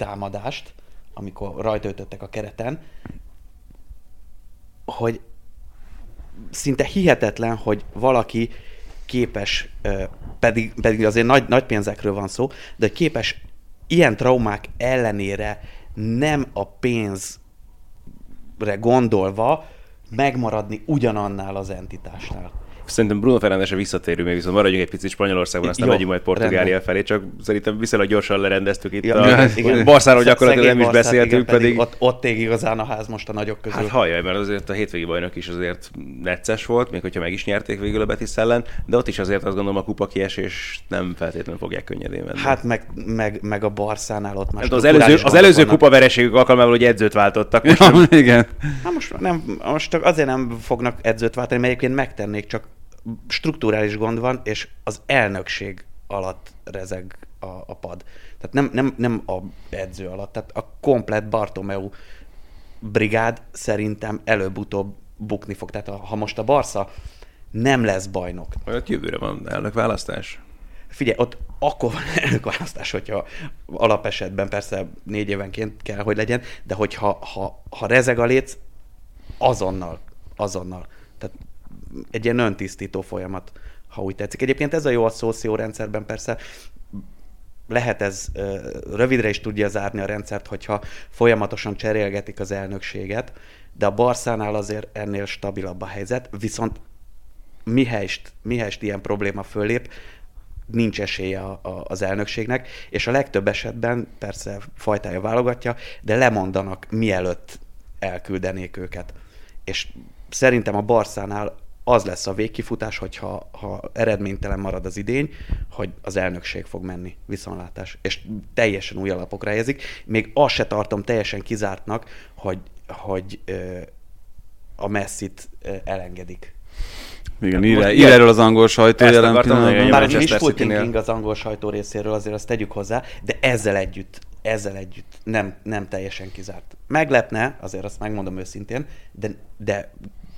támadást, amikor rajta ütöttek a kereten, hogy szinte hihetetlen, hogy valaki képes, pedig, pedig azért nagy, nagy pénzekről van szó, de képes ilyen traumák ellenére nem a pénzre gondolva megmaradni ugyanannál az entitásnál. Szerintem Bruno Fernándesre visszatérünk, még viszont maradjunk egy picit Spanyolországban, aztán Jó, megyünk majd Portugália rendben. felé, csak szerintem viszonylag gyorsan lerendeztük itt Ja, a igen. Barszáról Sz- gyakorlatilag nem is beszéltünk, igen, pedig... Ott, ott ég igazán a ház most a nagyok közül. Hát halljaj, mert azért a hétvégi bajnok is azért necces volt, még hogyha meg is nyerték végül a Betis ellen, de ott is azért azt gondolom a kupa kiesés nem feltétlenül fogják könnyedén menni. Hát meg, meg, meg a Barszánál ott már Hát az előző, az előző kupa vereségük alkalmával, hogy edzőt váltottak. Most Ja, nem, igen. Hát most, nem, most csak azért nem fognak edzőt váltani, mert egyébként megtennék, csak strukturális gond van, és az elnökség alatt rezeg a, a pad. Tehát nem, nem, nem a edző alatt, tehát a komplet Bartomeu brigád szerintem előbb-utóbb bukni fog. Tehát a, ha most a Barca nem lesz bajnok, Ott jövőre van elnök választás. Figyelj, ott akkor van elnökválasztás, hogyha alapesetben persze négy évenként kell, hogy legyen, de hogyha ha, ha rezeg a léc, azonnal, azonnal. Egy ilyen öntisztító folyamat, ha úgy tetszik. Egyébként ez a jó a rendszerben persze, lehet ez rövidre is tudja zárni a rendszert, hogyha folyamatosan cserélgetik az elnökséget, de a Barszánál azért ennél stabilabb a helyzet, viszont mihelyst, mihelyst ilyen probléma fölép, nincs esélye a, a, az elnökségnek, és a legtöbb esetben persze fajtája válogatja, de lemondanak mielőtt elküldenék őket. És szerintem a Barszánál az lesz a végkifutás, hogyha ha eredménytelen marad az idény, hogy az elnökség fog menni, viszontlátás, és teljesen új alapokra helyezik. Még azt se tartom teljesen kizártnak, hogy, hogy ö, a messzit ö, elengedik. Igen, ír, ír erről az angol sajtó Ezt jelen pillanatban. Manchester wishful City-nél. thinking az angol sajtó részéről, azért azt tegyük hozzá, de ezzel együtt, ezzel együtt nem, nem teljesen kizárt. Meglepne, azért azt megmondom őszintén, de, de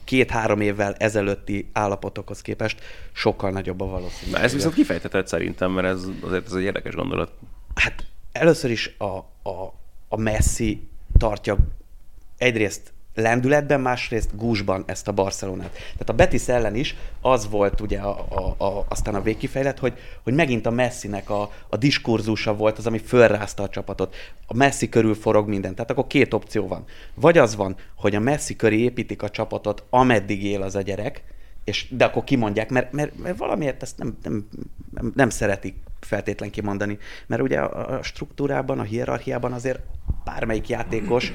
két-három évvel ezelőtti állapotokhoz képest sokkal nagyobb a valószínűség. Na, ez viszont kifejtetett szerintem, mert ez azért ez egy érdekes gondolat. Hát először is a, a, a Messi tartja egyrészt lendületben, másrészt gúzsban ezt a Barcelonát. Tehát a Betis ellen is az volt ugye a, a, a, aztán a végkifejlet, hogy, hogy megint a Messinek a, a diskurzusa volt az, ami fölrázta a csapatot. A Messi körül forog minden. Tehát akkor két opció van. Vagy az van, hogy a Messi köré építik a csapatot, ameddig él az a gyerek, és, de akkor kimondják, mert, mert, mert valamiért ezt nem, nem, nem, nem szeretik feltétlen kimondani. Mert ugye a, a struktúrában, a hierarchiában azért bármelyik játékos,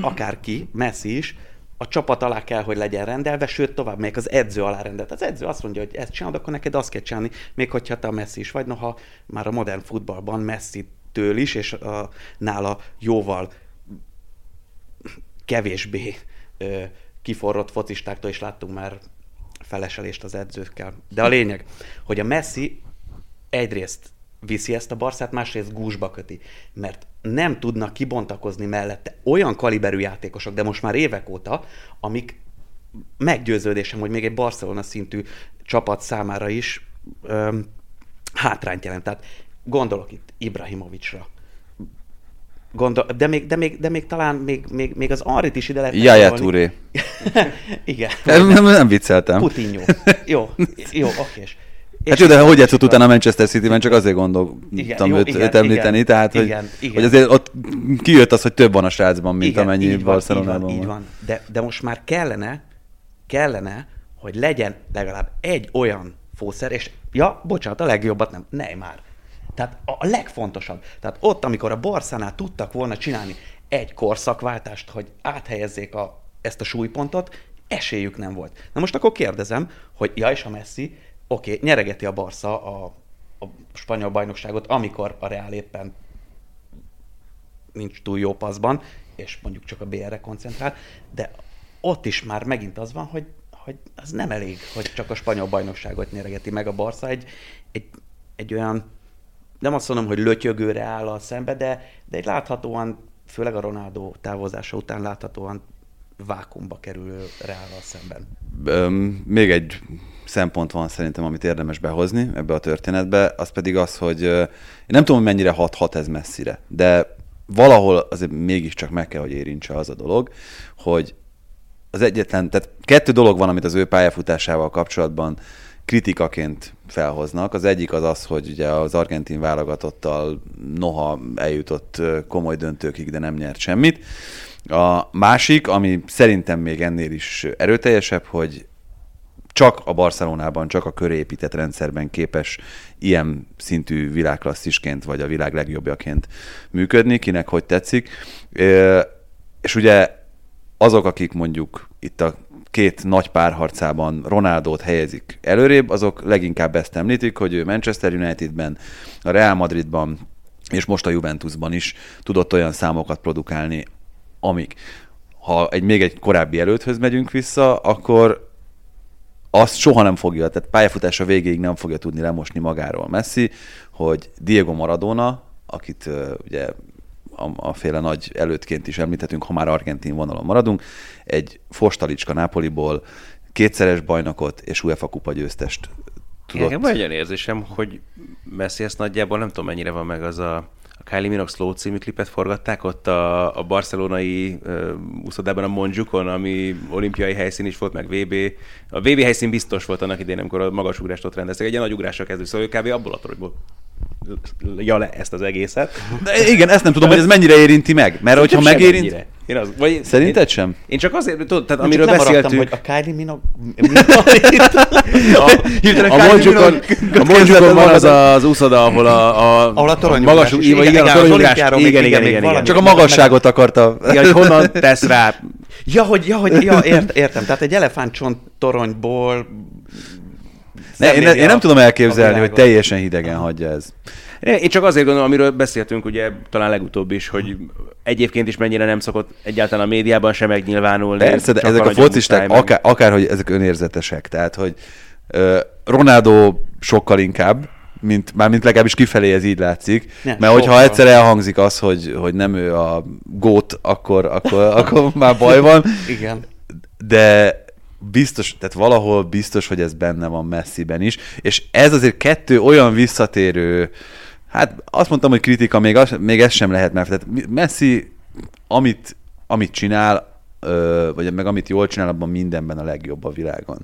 akárki, Messi is, a csapat alá kell, hogy legyen rendelve, sőt, tovább még az edző alá rendelt. Az edző azt mondja, hogy ezt csinálod, akkor neked azt kell csinálni, még hogyha te a Messi is vagy, noha már a modern futballban Messi től is, és a, nála jóval kevésbé ö, kiforrott focistáktól is láttunk már feleselést az edzőkkel. De a lényeg, hogy a Messi egyrészt viszi ezt a barszát, másrészt gúzsba köti, mert nem tudnak kibontakozni mellette olyan kaliberű játékosok, de most már évek óta, amik meggyőződésem, hogy még egy Barcelona szintű csapat számára is öm, hátrányt jelent. Tehát gondolok itt Ibrahimovicsra, Gondol, de, még, de, még, de még talán még, még, még az Arrit is ide lehet Jaja. Igen. Nem, nem, nem vicceltem. Putinho. Jó, jó, okés. Hát jó, de hogy játszott utána a Manchester City-ben, csak azért gondoltam őt, őt említeni, igen, tehát igen, hogy, igen. hogy azért ott kijött az, hogy több van a srácban, mint igen, amennyi Barcelonában van. Így van, van. De, de most már kellene, kellene, hogy legyen legalább egy olyan fószer, és ja, bocsánat, a legjobbat nem, már. Tehát a legfontosabb. Tehát ott, amikor a Barszánál tudtak volna csinálni egy korszakváltást, hogy áthelyezzék a, ezt a súlypontot, esélyük nem volt. Na most akkor kérdezem, hogy ja, és a Messi, oké, okay, nyeregeti a Barca a, a spanyol bajnokságot, amikor a Real éppen nincs túl jó paszban, és mondjuk csak a BR-re koncentrál, de ott is már megint az van, hogy, hogy az nem elég, hogy csak a spanyol bajnokságot nyeregeti meg a Barca, egy, egy, egy olyan nem azt mondom, hogy lötyögőre áll a szembe, de, de egy láthatóan, főleg a Ronaldo távozása után láthatóan vákumba kerül Real a szemben. Öm, még egy szempont van szerintem, amit érdemes behozni ebbe a történetbe, az pedig az, hogy én nem tudom, mennyire hat, hat ez messzire, de valahol azért mégiscsak meg kell, hogy érintse az a dolog, hogy az egyetlen, tehát kettő dolog van, amit az ő pályafutásával kapcsolatban kritikaként felhoznak. Az egyik az az, hogy ugye az argentin válogatottal noha eljutott komoly döntőkig, de nem nyert semmit. A másik, ami szerintem még ennél is erőteljesebb, hogy csak a Barcelonában, csak a körépített rendszerben képes ilyen szintű világklasszisként, vagy a világ legjobbjaként működni, kinek hogy tetszik. És ugye azok, akik mondjuk itt a két nagy párharcában Ronaldót helyezik előrébb, azok leginkább ezt említik, hogy ő Manchester Unitedben, a Real Madridban és most a Juventusban is tudott olyan számokat produkálni, amik, ha egy még egy korábbi előthöz megyünk vissza, akkor azt soha nem fogja, tehát pályafutása végéig nem fogja tudni lemosni magáról Messi, hogy Diego Maradona, akit ugye a, a féle nagy előttként is említhetünk, ha már argentin vonalon maradunk, egy Fostalicska Nápoliból kétszeres bajnokot és UEFA kupa győztest tudott. Van egy érzésem, hogy Messi ezt nagyjából nem tudom mennyire van meg az a Kylie Minogue Slow című klipet forgatták ott a, a barcelonai uh, úszodában a Monjukon, ami olimpiai helyszín is volt, meg VB. A VB helyszín biztos volt annak idején, amikor a magasugrást ott rendeztek. Egy ilyen nagy ugrásra kezdő, szóval kb. abból a toronyból ja le ezt az egészet. De igen, ezt nem tudom, hogy ez mennyire érinti meg. Mert hogyha megérint... Én az, vagy Szerinted én, sem? Én csak azért, tudod, tehát én amiről beszéltünk... hogy a Kylie Minogue... a, a Monjukon, a Monjukon van az az úszoda, ahol a, a, ahol a torony magas, igen, igen, igen, a toronyugrás, igen, igen, igen, igen, igen, Csak a magasságot akarta. Igen, hogy honnan tesz rá. Ja, hogy, ja, hogy, ja, ért, értem. Tehát egy elefántcsont toronyból ne, én, én nem tudom elképzelni, hogy teljesen hidegen hagyja ez. Én csak azért gondolom, amiről beszéltünk ugye talán legutóbb is, hogy egyébként is mennyire nem szokott egyáltalán a médiában sem megnyilvánulni. Persze, de ezek a focisták akár, akár, hogy ezek önérzetesek. Tehát, hogy uh, Ronaldo sokkal inkább, mint, már mint legalábbis kifelé ez így látszik. Nem, mert hogyha egyszer elhangzik az, hogy, hogy nem ő a gót, akkor, akkor, akkor már baj van. Igen. De biztos, tehát valahol biztos, hogy ez benne van messziben is, és ez azért kettő olyan visszatérő, hát azt mondtam, hogy kritika, még, az, még ez sem lehet, mert Messi, amit, amit csinál, vagy meg amit jól csinál, abban mindenben a legjobb a világon.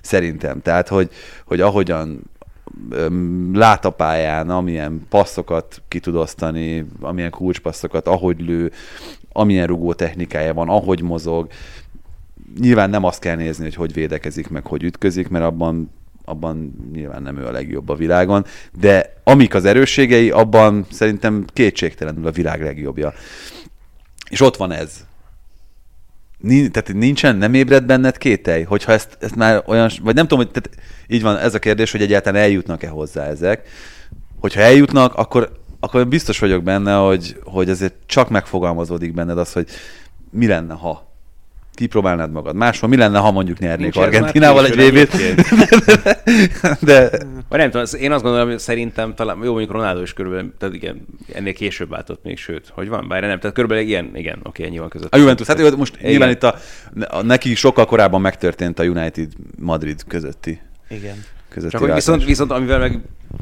Szerintem. Tehát, hogy, hogy ahogyan lát a pályán, amilyen passzokat ki tud osztani, amilyen kulcspasszokat, ahogy lő, amilyen rugó technikája van, ahogy mozog. Nyilván nem azt kell nézni, hogy hogy védekezik, meg hogy ütközik, mert abban abban nyilván nem ő a legjobb a világon, de amik az erősségei, abban szerintem kétségtelenül a világ legjobbja. És ott van ez. Nincs, tehát nincsen, nem ébred benned kételj, hogyha ezt, ezt már olyan, vagy nem tudom, hogy tehát így van ez a kérdés, hogy egyáltalán eljutnak-e hozzá ezek. Hogyha eljutnak, akkor, akkor biztos vagyok benne, hogy, hogy ezért csak megfogalmazódik benned az, hogy mi lenne, ha kipróbálnád magad. Máshol mi lenne, ha mondjuk nyernék Nincs Argentinával egy VB-t? de Vagy nem tudom, én azt gondolom, hogy szerintem talán, jó, mondjuk Ronaldo is körülbelül, tehát igen, ennél később váltott még, sőt, hogy van, bár nem, tehát körülbelül ilyen, igen, oké, ennyi van között. A Juventus, hát jó, most Igen. nyilván itt a, a, neki sokkal korábban megtörtént a United-Madrid közötti, Igen. Közötti Csak hogy viszont, viszont amivel meg,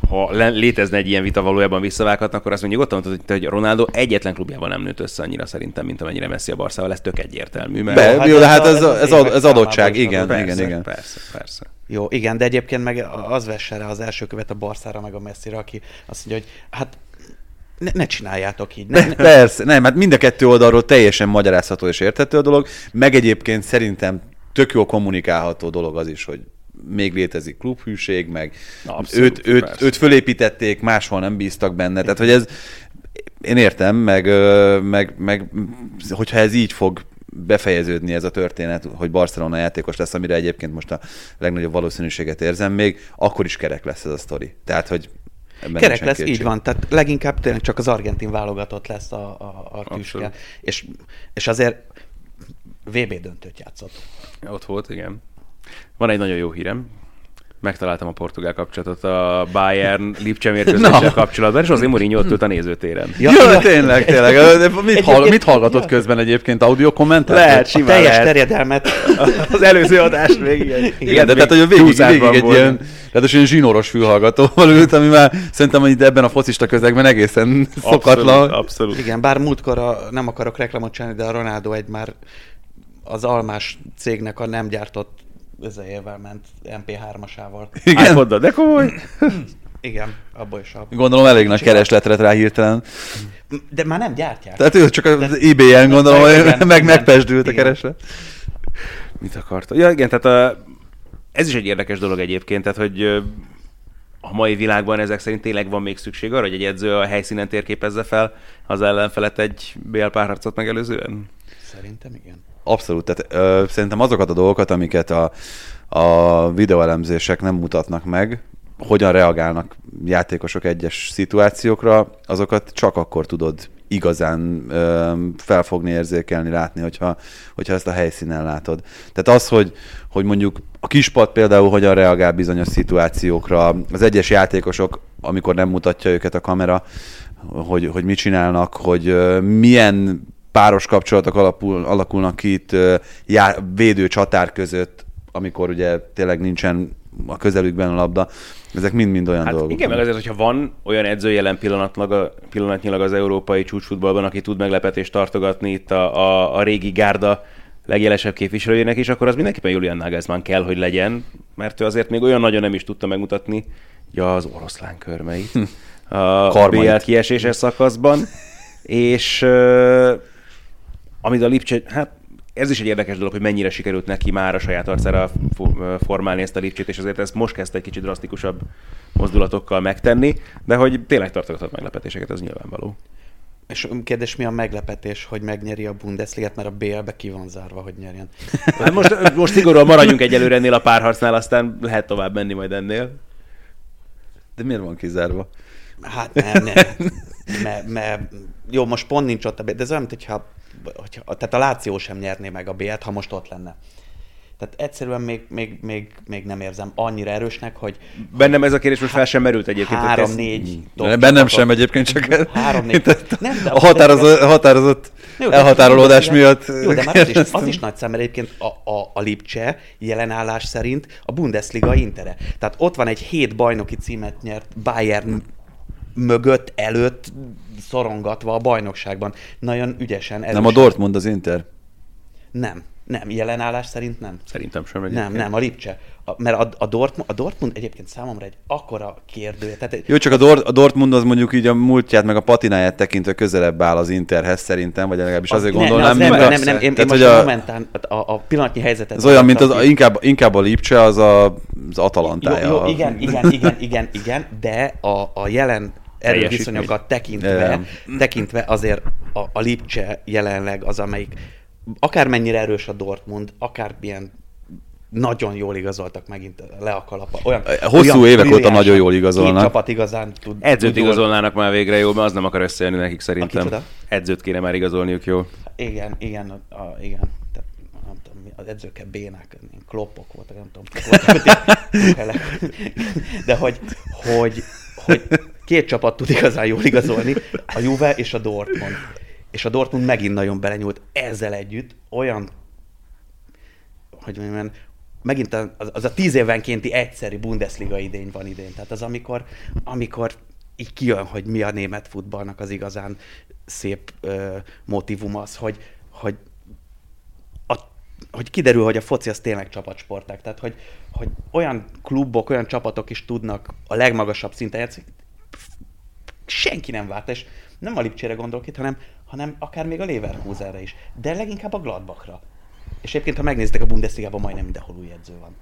ha létezne egy ilyen vita valójában visszavághatnak, akkor azt mondjuk nyugodtan mondtad, hogy, hogy Ronaldo egyetlen klubjával nem nőtt össze annyira szerintem, mint amennyire Messi a Barszával, ez tök egyértelmű. Mert Be, hát jó, ez de hát ez, ez a, az ez, adottság, igen, adott. igen, persze, igen. Persze, persze. Jó, igen, de egyébként meg az vesse rá az első követ a Barszára, meg a Messzire, aki azt mondja, hogy hát ne, ne csináljátok így. Ne, Ne, ne, persze, nem, hát mind a kettő oldalról teljesen magyarázható és érthető a dolog, meg egyébként szerintem tök jó kommunikálható dolog az is, hogy még létezik klubhűség, meg Abszolút, őt, őt, persze. őt fölépítették, máshol nem bíztak benne. Tehát, hogy ez, én értem, meg, meg, meg hogyha ez így fog befejeződni ez a történet, hogy Barcelona játékos lesz, amire egyébként most a legnagyobb valószínűséget érzem még, akkor is kerek lesz ez a sztori. Tehát, hogy ebben Kerek lesz, kétség. így van. Tehát leginkább tényleg csak az argentin válogatott lesz a, a, a tüske. Abszolút. És, és azért VB döntőt játszott. Ott volt, igen. Van egy nagyon jó hírem. Megtaláltam a portugál kapcsolatot a Bayern Lipcse mérkőzéssel Na. kapcsolatban, és azért Mourinho ott ült a nézőtéren. Ja, Ja, ja, ja. tényleg, tényleg. De mit, hall, mit hallgatott közben egyébként? Audio kommentet? Lehet, A simán teljes lehet. terjedelmet Az előző adást még igen. Igen, de tehát, hogy a végig, végig egy ilyen, tehát ilyen zsinóros fülhallgatóval ült, ami már szerintem hogy ebben a focista közegben egészen szokatlan. Abszolút, abszolút. Igen, bár múltkor a, nem akarok reklámot csinálni, de a Ronaldo egy már az almás cégnek a nem gyártott özejével ment MP3-asával. Igen. iPod-dal, de komoly. Igen, abból is a... Gondolom elég nagy kereslet lett rá hirtelen. De már nem gyártják. Tehát ő csak az eBay-en gondolom, igen, meg igen. megpesdült a kereslet. Mit akarta? Ja, igen, tehát a, ez is egy érdekes dolog egyébként, tehát hogy a mai világban ezek szerint tényleg van még szükség arra, hogy egy edző a helyszínen térképezze fel az ellenfelet egy BL párharcot megelőzően? Szerintem igen. Abszolút, tehát ö, szerintem azokat a dolgokat, amiket a, a videóelemzések nem mutatnak meg, hogyan reagálnak játékosok egyes szituációkra, azokat csak akkor tudod igazán ö, felfogni, érzékelni, látni, hogyha, hogyha ezt a helyszínen látod. Tehát az, hogy, hogy mondjuk a kispad például hogyan reagál bizonyos szituációkra, az egyes játékosok, amikor nem mutatja őket a kamera, hogy, hogy mit csinálnak, hogy milyen páros kapcsolatok alapul, alakulnak ki itt já, védő csatár között, amikor ugye tényleg nincsen a közelükben a labda. Ezek mind-mind olyan Hát dolgok. igen, meg azért, hogyha van olyan edző jelen pillanatlag, pillanatnyilag az európai csúcsfutballban, aki tud meglepetést tartogatni itt a, a, a régi gárda legjelesebb képviselőjének is, akkor az mindenképpen Julian Nagelsmann kell, hogy legyen, mert ő azért még olyan nagyon nem is tudta megmutatni ja, az oroszlán körmeit a Karmait. BL kieséses szakaszban, és amit a Lipcse, hát ez is egy érdekes dolog, hogy mennyire sikerült neki már a saját arcára fo- formálni ezt a Lipcsét, és azért ezt most kezdte egy kicsit drasztikusabb mozdulatokkal megtenni, de hogy tényleg tartogatott meglepetéseket, ez nyilvánvaló. És kérdés, mi a meglepetés, hogy megnyeri a Bundesligát, mert a BL-be ki van zárva, hogy nyerjen. Hát most, most szigorúan maradjunk egyelőre ennél a párharcnál, aztán lehet tovább menni majd ennél. De miért van kizárva? Hát nem, nem. Mert, mert, jó, most pont nincs ott a BL, de ez olyan, mint hogyha, tehát a Láció sem nyerné meg a BL-t, ha most ott lenne. Tehát egyszerűen még, még, még, még nem érzem annyira erősnek, hogy Bennem ez a kérdés most fel sem merült egyébként. három-négy De bennem sem egyébként, csak Három-négy. Tehát Nem, de a határozott, határozott Jó, elhatárolódás de- miatt. Jó, de már az is, az is nagy szám, mert egyébként a, a, a Lipcse jelenállás szerint a Bundesliga intere. Tehát ott van egy hét bajnoki címet nyert Bayern mögött, előtt szorongatva a bajnokságban. Nagyon ügyesen, erősen. Nem a Dortmund az Inter. Nem. Nem, jelen állás szerint nem. Szerintem sem Nem, egyébként. nem, a Lipcse. A, mert a, a, Dortmund, a Dortmund egyébként számomra egy akkora kérdő. Tehát egy- Jó, csak a, Dort, a Dortmund az mondjuk így a múltját, meg a patináját tekintve közelebb áll az Interhez szerintem, vagy legalábbis azért ne, ne, gondolnám. az nem, a- nem, nem, én, én tehát, most hogy a, a, momentán, a, a pillanatnyi helyzetet... az olyan, mint az, ki. inkább, inkább a Lipcse, az a, az Jó, Atalantája. jó, A- igen, igen, igen, igen, igen, de a, a jelen erőviszonyokat tekintve, tekintve azért a, a Lipcse jelenleg az, amelyik akármennyire erős a Dortmund, akármilyen nagyon jól igazoltak megint le a kalapa. Olyan, Hosszú olyan évek óta nagyon jól igazolnak. Két csapat igazán tud. Edzőt tud jól- igazolnának már végre jól, mert az nem akar összejönni nekik szerintem. Edzőt kéne már igazolniuk jól. Igen, igen, a, igen. Tehát, nem tudom, az edzőkkel bénák, kloppok voltak, nem tudom. voltak. De hogy, hogy, hogy két csapat tud igazán jól igazolni, a Juve és a Dortmund. És a Dortmund megint nagyon belenyúlt ezzel együtt, olyan, hogy mondjam, megint az, az a tíz évenkénti egyszeri Bundesliga idény van idén. Tehát az, amikor, amikor így kijön, hogy mi a német futballnak az igazán szép ö, motivum az, hogy, hogy a, hogy kiderül, hogy a foci az tényleg csapatsporták. Tehát, hogy, hogy olyan klubok, olyan csapatok is tudnak a legmagasabb szinten játszani, senki nem várta, és nem a Lipcsére gondolok itt, hanem, hanem akár még a Leverkusenre is, de leginkább a Gladbachra. És egyébként, ha megnézitek a Bundesligában, majdnem mindenhol új edző van.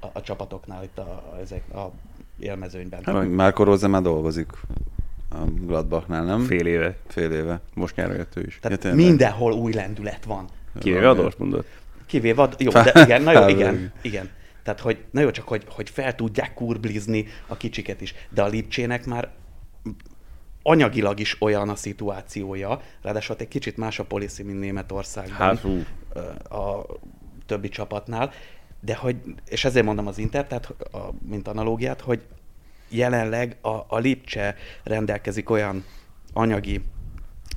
A, a csapatoknál, itt a, a, ezek, a élmezőnyben. Hát, Márko Rose már dolgozik a Gladbachnál, nem? Fél éve. Fél éve. Most nyáron jött ő is. Tehát Ja, mindenhol új lendület van. Kivéve a Dortmundot. Kivéve, a- jó, de igen, na jó, igen, igen. Tehát, hogy, na jó, csak hogy, hogy fel tudják kurblizni a kicsiket is. De a Lipcsének már anyagilag is olyan a szituációja, ráadásul egy kicsit más a policy, mint Németországban Hát, hú. a többi csapatnál, de hogy, és ezért mondom az Inter, tehát a, mint analógiát, hogy jelenleg a, a Lipcse rendelkezik olyan anyagi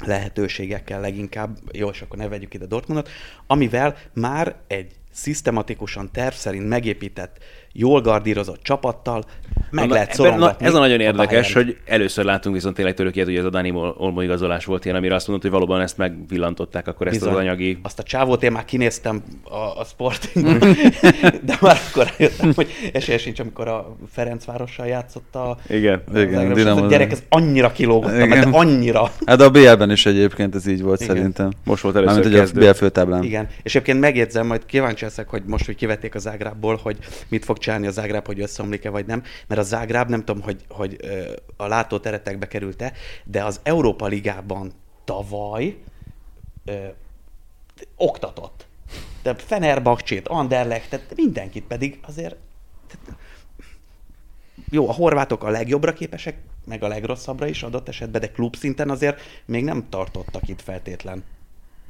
lehetőségekkel leginkább, jó, és akkor ne vegyük ide Dortmundot, amivel már egy szisztematikusan terv szerint megépített, jól gardírozott csapattal meg Na, lehet ebben- na. Ez a nagyon a érdekes, Bayernt. hogy először látunk viszont tényleg tőlük ilyet, hogy ez a Dani Olmo igazolás volt ilyen, amire azt mondod, hogy valóban ezt megvillantották, akkor ezt az Bizony. anyagi... Azt a csávót én már kinéztem a, a Sportingban, de már akkor rájöttem, hogy esélye sincs, amikor a Ferencvárossal játszott a Igen. az Igen, Zágráb, Dinamo a gyerek, ez annyira kilógott, de annyira. Hát de a BL-ben is egyébként ez így volt Igen. szerintem. Most volt először Mármint, hogy a. BL főtáblán. Igen, és egyébként megjegyzem, majd kíváncsi leszek, hogy most, hogy kivették a Zágrábból, hogy mit fog csinálni a Zágráb, hogy összeomlik-e vagy nem, mert a Zágráb nem tudom, hogy, hogy a látóteretekbe került-e, de az Európa Ligában tavaly ö, oktatott. De Fenerbahcsét, Anderlechtet, mindenkit pedig azért tehát, jó, a horvátok a legjobbra képesek, meg a legrosszabbra is adott esetben, de klubszinten azért még nem tartottak itt feltétlen.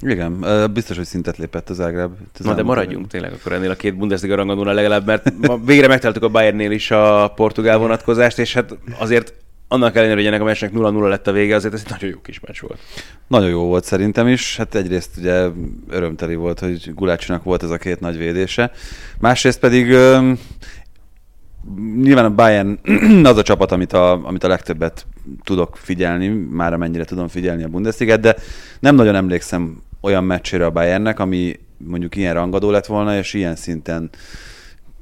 Igen, biztos, hogy szintet lépett az Zágráb. Na de maradjunk tényleg akkor ennél a két Bundesliga rangadónál legalább, mert ma végre megtaláltuk a Bayernnél is a portugál vonatkozást, és hát azért annak ellenére, hogy ennek a meccsnek 0-0 lett a vége, azért ez egy nagyon jó kis meccs volt. Nagyon jó volt szerintem is. Hát egyrészt ugye örömteli volt, hogy Gulácsinak volt ez a két nagy védése. Másrészt pedig nyilván a Bayern az a csapat, amit a, amit a legtöbbet tudok figyelni, már amennyire tudom figyelni a Bundesligát, de nem nagyon emlékszem olyan meccsére a Bayernnek, ami mondjuk ilyen rangadó lett volna, és ilyen szinten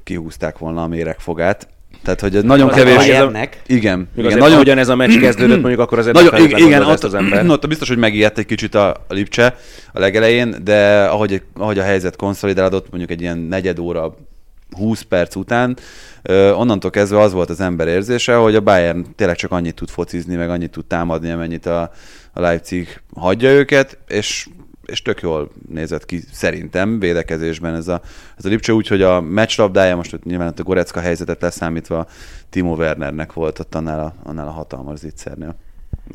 kihúzták volna a méregfogát. Tehát, hogy ez nagyon a kevés... Bayernnek? Igen, igen azért, nagyon, ahogyan ez a meccs kezdődött, mondjuk akkor azért nagyon, igen, igen ott, az ember. ott biztos, hogy megijedt egy kicsit a, a Lipcse a legelején, de ahogy, ahogy a helyzet konszolidálódott, mondjuk egy ilyen negyed óra, 20 perc után, onnantól kezdve az volt az ember érzése, hogy a Bayern tényleg csak annyit tud focizni, meg annyit tud támadni, amennyit a, a Leipzig hagyja őket, és és tök jól nézett ki szerintem védekezésben ez a, ez a Lipcse, úgyhogy a meccslabdája most ott nyilván ott a Gorecka helyzetet leszámítva Timo Wernernek volt ott annál a, annál a hatalmas zicsernél.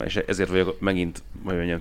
És ezért vagyok megint, hogy mondjam,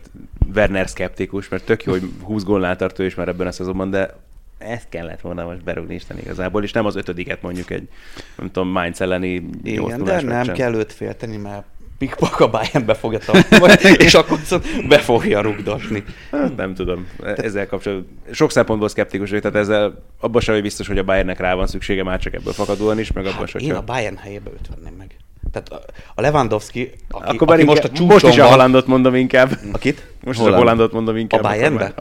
Werner szkeptikus, mert tök jó, hogy 20 gólnál tart ő is már ebben a szezonban, de ezt kellett volna most berúgni Isten igazából, és nem az ötödiket mondjuk egy, nem tudom, Mainz elleni 8 Igen, de nem kell őt félteni, mert pikpak a Bayernbe fogja tartani, és akkor viszont be fogja rugdosni. Hát nem tudom, ezzel kapcsolatban sok szempontból szkeptikus vagyok, tehát ezzel abban sem biztos, hogy a Bayernnek rá van szüksége már csak ebből fakadóan is, meg abban Hát sem, én a. Bayern helyébe őt venném meg. Tehát a- Lewandowski, aki, Akkor aki már most a csúcson most is a Hollandot mondom inkább. Akit? Most Holland. a Hollandot mondom inkább. A Bayernbe?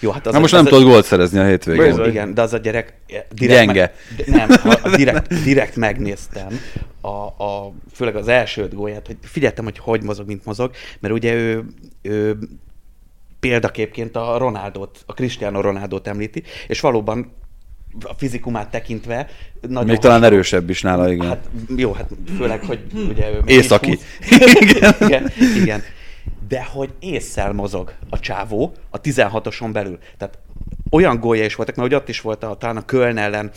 Jó, hát az Na a- most az nem tudod gólt szerezni a hétvégén. Bizony. Igen, de az a gyerek direkt Gyenge. Me, nem, ha direkt, direkt megnéztem, a, a, főleg az első öt gólját, hogy figyeltem, hogy hogy mozog, mint mozog, mert ugye ő, ő példaképként a Ronaldot, a Cristiano Ronaldot említi, és valóban a fizikumát tekintve nagyon Még talán erősebb is nála, igen. Hát jó, hát főleg, hogy ugye ő... Északi. igen, igen, igen. De hogy észszel mozog a csávó a 16-oson belül. Tehát olyan gólja is voltak, mert hogy ott is volt a, talán a Köln ellen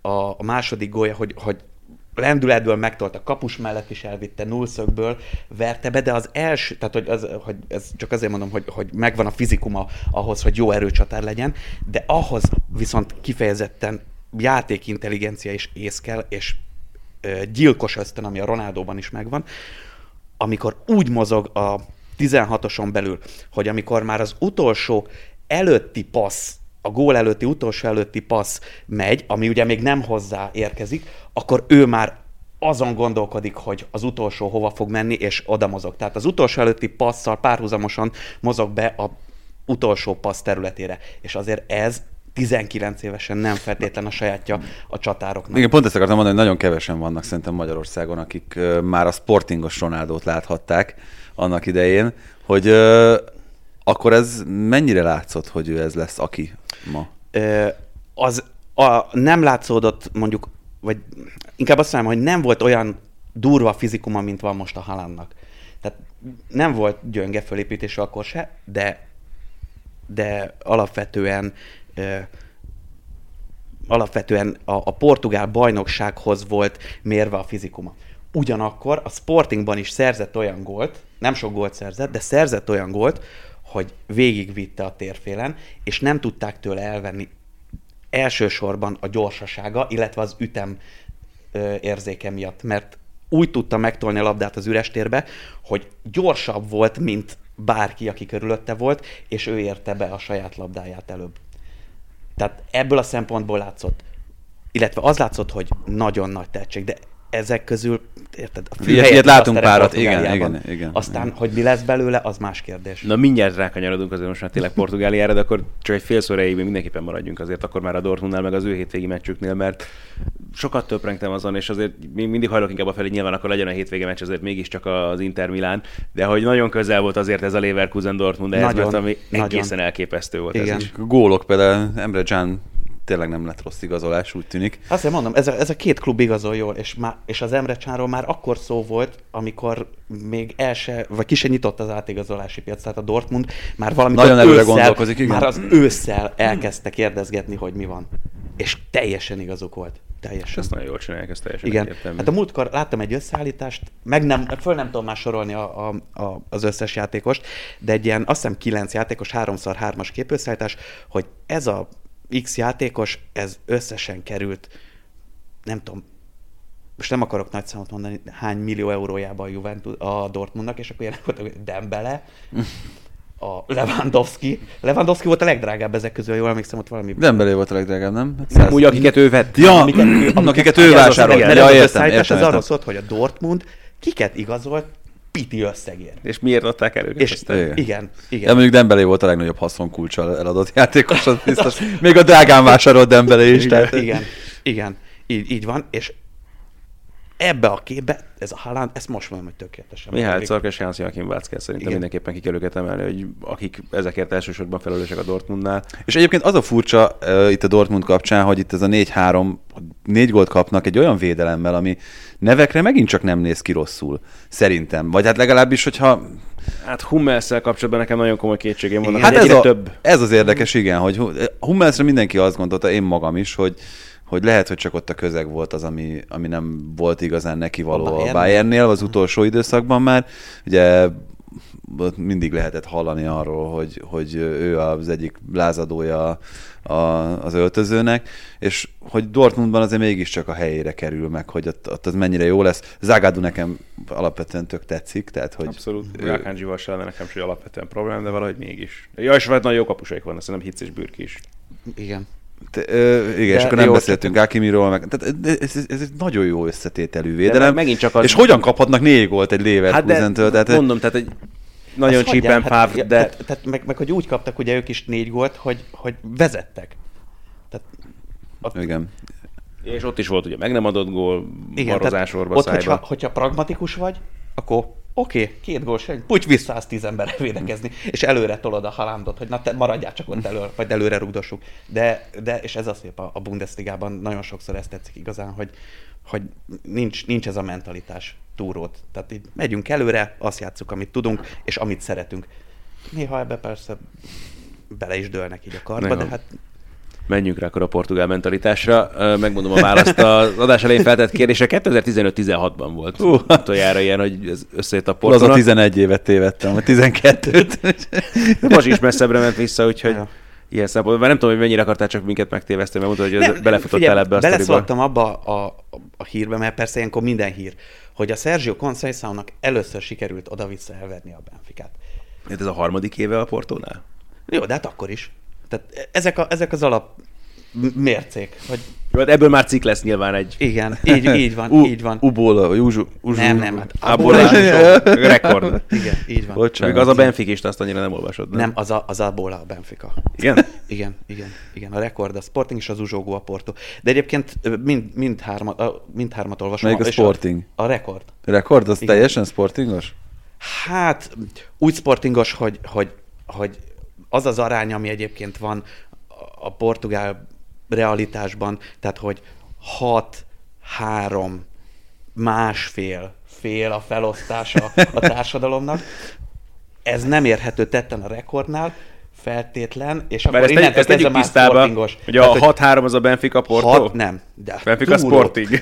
a, a második gólya, hogy, hogy lendületből megtolta, kapus mellett is elvitte, nullszögből verte be, de az első, tehát hogy, az, hogy ez csak azért mondom, hogy, hogy megvan a fizikuma ahhoz, hogy jó erőcsatár legyen, de ahhoz viszont kifejezetten játékintelligencia és ész kell, és ö, gyilkos ösztön, ami a Ronaldóban is megvan, amikor úgy mozog a 16-oson belül, hogy amikor már az utolsó előtti passz, a gól előtti, utolsó előtti passz megy, ami ugye még nem hozzá érkezik, akkor ő már azon gondolkodik, hogy az utolsó hova fog menni, és oda mozog. Tehát az utolsó előtti passzal párhuzamosan mozog be a utolsó passz területére. És azért ez 19 évesen nem feltétlen a sajátja a csatároknak. Igen, pont ezt akartam mondani, hogy nagyon kevesen vannak szerintem Magyarországon, akik már a sportingos Ronaldót láthatták annak idején, hogy akkor ez mennyire látszott, hogy ő ez lesz, aki ma? Az a, nem látszódott mondjuk, vagy inkább azt mondom, hogy nem volt olyan durva fizikuma, mint van most a Haalandnak. Tehát nem volt gyönge fölépítésű akkor se, de, de alapvetően alapvetően a, a portugál bajnoksághoz volt mérve a fizikuma. Ugyanakkor a Sportingban is szerzett olyan gólt, nem sok gólt szerzett, de szerzett olyan gólt, hogy végigvitte a térfélen, és nem tudták tőle elvenni elsősorban a gyorsasága, illetve az ütem érzéke miatt, mert úgy tudta megtolni a labdát az üres térbe, hogy gyorsabb volt, mint bárki, aki körülötte volt, és ő érte be a saját labdáját előbb. Tehát ebből a szempontból látszott, illetve az látszott, hogy nagyon nagy tehetség, de ezek közül, érted, a Ilyet- ilyet látunk párat, igen, igen, igen, Aztán, igen. hogy mi lesz belőle, az más kérdés. Na mindjárt rákanyarodunk azért most már tényleg Portugáliára, de akkor csak egy fél szó erejéig még mindenképpen maradjunk azért akkor már a Dortmundnál, meg az ő hétvégi meccsüknél, mert sokat töprengtem azon, és azért még mindig hajlok inkább a felé, nyilván akkor legyen a hétvége meccs, azért mégiscsak az Inter Milán, de hogy nagyon közel volt azért ez a Leverkusen Dortmund ehhez, Nagyon, mert ami nagyon. egészen elképesztő volt Igen. ez is. Gólok például Emre Can tényleg nem lett rossz igazolás, úgy tűnik. Azt mondom, ez a, ez a két klub igazol jól, és, már, és az Emre Csáról már akkor szó volt, amikor még el se, vagy ki se nyitott az átigazolási piac, tehát a Dortmund már valamikor Nagyon előre ősszel, gondolkozik, igen. már az ősszel elkezdte kérdezgetni, hogy mi van. És teljesen igazuk volt. Teljesen. Ezt nagyon jól csinálják, ez teljesen Igen. egyértelmű. Hát a múltkor láttam egy összeállítást, meg nem, föl nem tudom már sorolni a, a, a, az összes játékost, de egy ilyen, azt hiszem 9 játékos, 3x3-as képösszeállítás, hogy ez a X játékos, ez összesen került, nem tudom, most nem akarok nagy számot mondani, hány millió eurójába a, Juventus, a Dortmundnak, és akkor ilyenek voltak, hogy Dembele, a Lewandowski. Lewandowski volt a legdrágább ezek közül, jól emlékszem, ott valami... Dembélé volt a legdrágább, nem? Hát száz- úgy, akiket ő vett. Ja, Amiket ő- akiket ő Igen, az- vásárolt. Ja, értem, összeállítás, értem, ez arról értem. szólt, hogy a Dortmund kiket igazolt piti összegért. És miért adták el őket? És aztán? Igen. igen, De igen. mondjuk Dembélé volt a legnagyobb haszonkulcsa eladott játékos, az biztos. Még a drágán vásárolt Dembélé is. Tehát... Igen, igen, így, így van, és ebbe a képbe, ez a Haaland, ezt most mondom, hogy tökéletesen. Mihály működik. Czark és Hans Joachim Váckel szerintem Igen. mindenképpen ki kell őket emelni, hogy akik ezekért elsősorban felelősek a Dortmundnál. És egyébként az a furcsa uh, itt a Dortmund kapcsán, hogy itt ez a 4-3, négy gólt kapnak egy olyan védelemmel, ami nevekre megint csak nem néz ki rosszul, szerintem. Vagy hát legalábbis, hogyha... Hát Hummelszel kapcsolatban nekem nagyon komoly kétségem vannak. Hát ez, a, több. ez az érdekes, igen, hogy Hu- Hummelsre mindenki azt gondolta, én magam is, hogy hogy lehet, hogy csak ott a közeg volt az, ami, ami nem volt igazán neki való A a, a Bayernnél? Az utolsó időszakban már. Ugye ott mindig lehetett hallani arról, hogy, hogy ő az egyik lázadója a, az öltözőnek, és hogy Dortmundban azért mégiscsak a helyére kerül meg, hogy ott, ott az mennyire jó lesz. Zágádú nekem alapvetően tök tetszik, tehát hogy Abszolút. ő- Rákándzsival se lenne nekem se alapvetően problém, de valahogy mégis. Ja, és vagy nagyon jó kapusaik vannak, szerintem Hitz és Bürki is. Igen. Te, ö, igen, De és akkor nem jó, beszéltünk Akimiról, meg, tehát ez, ez, ez, egy nagyon jó összetételű védelem. meg- megint csak az- És hogyan kaphatnak négy gólt egy Hát de Leverkusen-től? tehát, mondom, tehát egy nagyon Azt csípen hagyják, hát, de Tehát, tehát meg, meg, hogy úgy kaptak ugye ők is négy gólt, hogy, hogy vezettek. Tehát, ott, igen. és ott is volt ugye meg nem adott gól, igen, marozás tehát orva ott, szájba. hogyha, hogyha pragmatikus vagy, akkor oké, okay, két gól sem, puty vissza az tíz emberre védekezni, és előre tolod a halándot, hogy na te maradjál csak ott elő, vagy előre rugdossuk. De, de, és ez a szép a, a Bundesligában, nagyon sokszor ezt tetszik igazán, hogy, hogy nincs, nincs ez a mentalitás túrót. Tehát így megyünk előre, azt játszuk, amit tudunk, és amit szeretünk. Néha ebbe persze bele is dőlnek így a karba, Nem. de hát Menjünk rá akkor a portugál mentalitásra. Megmondom a választ az adás elején feltett kérdésre. 2015-16-ban volt uh. utoljára ilyen, hogy ez összejött a Az a portugál. 11 évet tévedtem, vagy 12-t. Most is messzebbre ment vissza, úgyhogy Ja. ilyen szempontból. Mert nem tudom, hogy mennyire akartál csak minket megtéveszteni, mert mondtad, hogy ez belefutottál figyelj, ebbe a. Beleszóltam abba a, a, a hírbe, mert persze ilyenkor minden hír, hogy a Sergio Conceição-nak először sikerült oda-vissza elverni a Benficát. Hát Ez a harmadik éve a Portónál? Jó, de hát akkor is. Tehát ezek, a, ezek az alap mércék, hogy Jó, hát ebből már cikk lesz nyilván egy. igen, így, így van, U- így van. Ubola, vagy Uzsu. Nem, nem, hát is. rekord. Igen, így van. Bocsánat. Még az a Benfikist azt annyira nem olvasod. Nem, az a, az a Bola a Benfica. Igen? Igen, igen, igen. A rekord a Sporting és az Uzsógó a Porto. De egyébként mind, mind, hármat, a, mind hármat olvasom. Melyik a Sporting? A, a rekord. Rekord, az Igen. teljesen sportingos? Hát úgy sportingos, hogy, hogy, hogy az az arány, ami egyébként van a portugál realitásban, tehát hogy 6, 3, másfél, fél a felosztása a társadalomnak, ez nem érhető tetten a rekordnál, feltétlen, és Mert akkor ezt, innentől ezt kezdve már tisztába, sportingos. hogy a 6-3 az a Benfica Porto. Hat, nem. De Benfica túló. Sporting.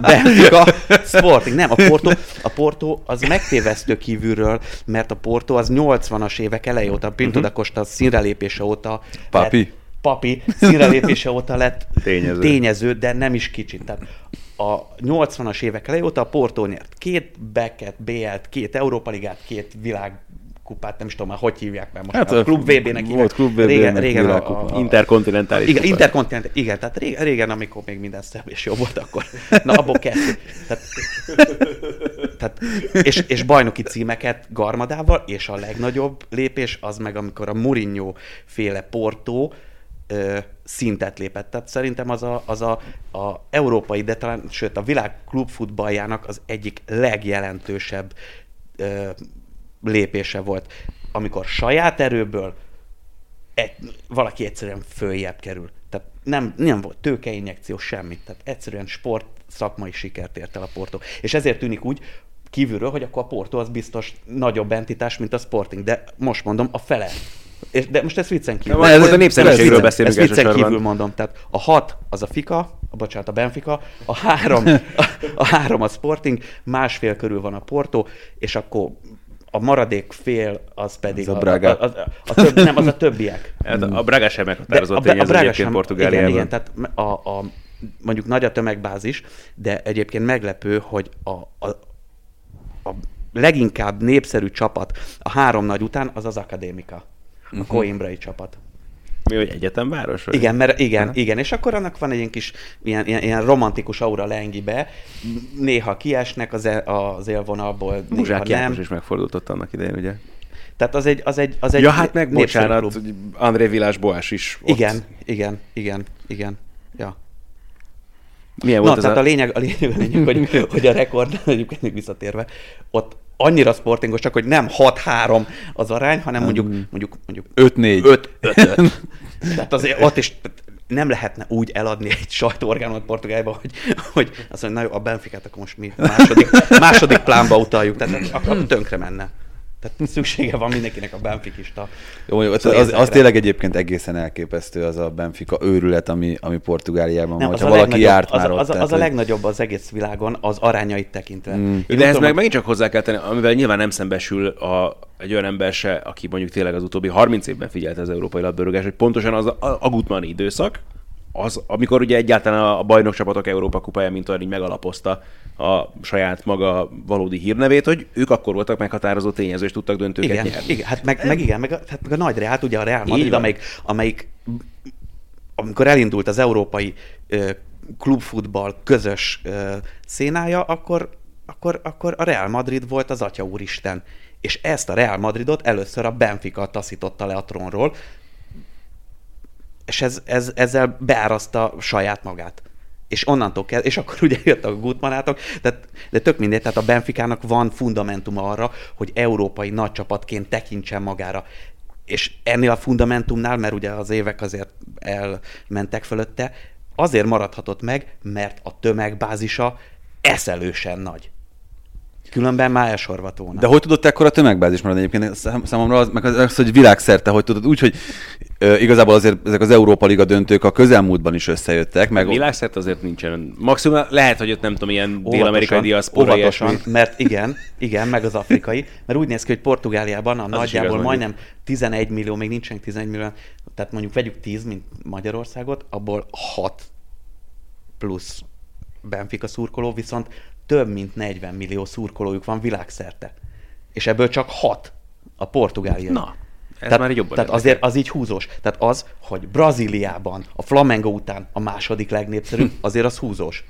Benfica Sporting. Nem, a Porto, a Porto az megtévesztő kívülről, mert a Porto az 80-as évek eleje óta, Pinto da Costa színrelépése óta Papi. Lett, papi színrelépése óta lett Tényező. tényező, de nem is kicsit. Tehát a 80-as évek eleje óta a Porto nyert két Becket, BL-t, két Európa Ligát, két világ kupát, nem is tudom már, hogy hívják már most. Hát már. a Klub VB-nek volt Klub VB, régen, régen a, a, a, Interkontinentális. igen, kupa. interkontinent, igen, tehát régen, régen, amikor még minden szebb és jó volt, akkor, na abból kettő. Tehát, tehát, és, és bajnoki címeket Garmadával, és a legnagyobb lépés az meg, amikor a Mourinho féle Porto ö, szintet lépett. Tehát szerintem az a, az a, a európai, de talán, sőt a világ klubfutballjának az egyik legjelentősebb ö, lépése volt, amikor saját erőből egy, valaki egyszerűen följebb kerül. Tehát nem, nem volt tőkeinjekció, semmi. Tehát egyszerűen sport szakmai sikert ért el a Porto. És ezért tűnik úgy kívülről, hogy akkor a Porto az biztos nagyobb entitás, mint a Sporting. De most mondom, a fele. És, de most ezt viccen kívül. Most- most a népszerűségről beszélünk Ezt viccen kívül mondom. Tehát a hat az a Fika, a bocsánat, a Benfica, a három a, a három a Sporting, másfél körül van a Porto, és akkor a maradék fél az pedig Az a Braga. a, a, a, a több, nem, az a többiek. Hát a Braga sem meghatározó tényező egyébként sem- Portugáliában. Igen, igen, tehát a, a, mondjuk nagy a tömegbázis, de egyébként meglepő, hogy a, a, a leginkább népszerű csapat a három nagy után az az Akadémika. A Coimbrai csapat. Mi, hogy egyetemváros? vagy? Igen, mert igen, igen, és akkor annak van egy ilyen kis ilyen, ilyen, ilyen romantikus aura lengibe, néha kiesnek az, el, az élvonalból, néha Muzsák nem. János is megfordult ott annak idején, ugye? Tehát az egy, az egy, az egy Ja, hát meg bocsánat, André Vilás Boás is ott. Igen, igen, igen, igen. Ja. Milyen Na, volt ez tehát a... a lényeg, a lényeg, a lényeg hogy, hogy a rekord, egyébként még visszatérve, ott annyira sportingos, csak hogy nem 6-3 az arány, hanem mondjuk, mondjuk, mondjuk 5-4. 5-5. Tehát azért ott is nem lehetne úgy eladni egy sajtóorgánumot Portugáliában, hogy, hogy azt mondja, na jó, a Benficát akkor most mi második, második plánba utaljuk, tehát akkor tönkre menne. Tehát szüksége van mindenkinek a benfikista. Jó, az, Szóval az, az ezekre. tényleg egyébként egészen elképesztő az a Benfica őrület, ami, ami Portugáliában Nem, van. az Ha a, valaki legnagyobb, járt az, már a- ott. az, a- tehát, az a legnagyobb az egész világon, az arányait tekintve. Mm. De ez meg megint csak hozzá kell tenni, amivel nyilván nem szembesül a, egy olyan ember se, aki mondjuk tényleg az utóbbi 30 évben figyelte az európai labdarúgást, hogy pontosan az a, a Gutmann időszak, az, amikor ugye egyáltalán a bajnokcsapatok Európa kupája, mint olyan így megalapozta a saját maga valódi hírnevét, hogy ők akkor voltak meghatározó tényező, és tudtak döntőket Igen, nyerni. igen, hát meg, meg igen, meg hát meg a nagy Reál, ugye a Real Madrid, amelyik, amelyik amikor elindult az európai ö, klubfutball közös ö, szénája, akkor, akkor, akkor a Real Madrid volt az Atya Úristen. És ezt a Real Madridot először a Benfica taszította le a trónról, és ez, ez, ezzel beáraszta saját magát. És onnantól kell, és akkor ugye jött a Gutmanátok, tehát, de tök mindegy, tehát a Benficának van fundamentuma arra, hogy európai nagycsapatként tekintsen magára. És ennél a fundamentumnál, mert ugye az évek azért elmentek fölötte, azért maradhatott meg, mert a tömegbázisa eszelősen nagy. Különben már elsorvat volna. De hogy tudott ekkora tömegbázis maradni egyébként? Szám- Számomra az, meg az, az, hogy világszerte, hogy tudod, úgy, hogy ö, igazából azért ezek az Európa Liga döntők a közelmúltban is összejöttek, meg Világszerte azért nincsen. Maximum lehet, hogy ott nem tudom, ilyen dél-amerikai diaszpora óvatosan, mert igen, igen, meg az afrikai, mert úgy néz ki, hogy Portugáliában a is nagyjából igaz, majdnem 11 millió, még nincsenek 11 millió, tehát mondjuk vegyük 10, mint Magyarországot, abból 6 plusz Benfica szurkoló, viszont több mint 40 millió szurkolójuk van világszerte. És ebből csak 6 a portugáliai. Na, ez tehát, már jobban Tehát érdekel. azért az így húzós. Tehát az, hogy Brazíliában a Flamengo után a második legnépszerűbb, azért az húzós.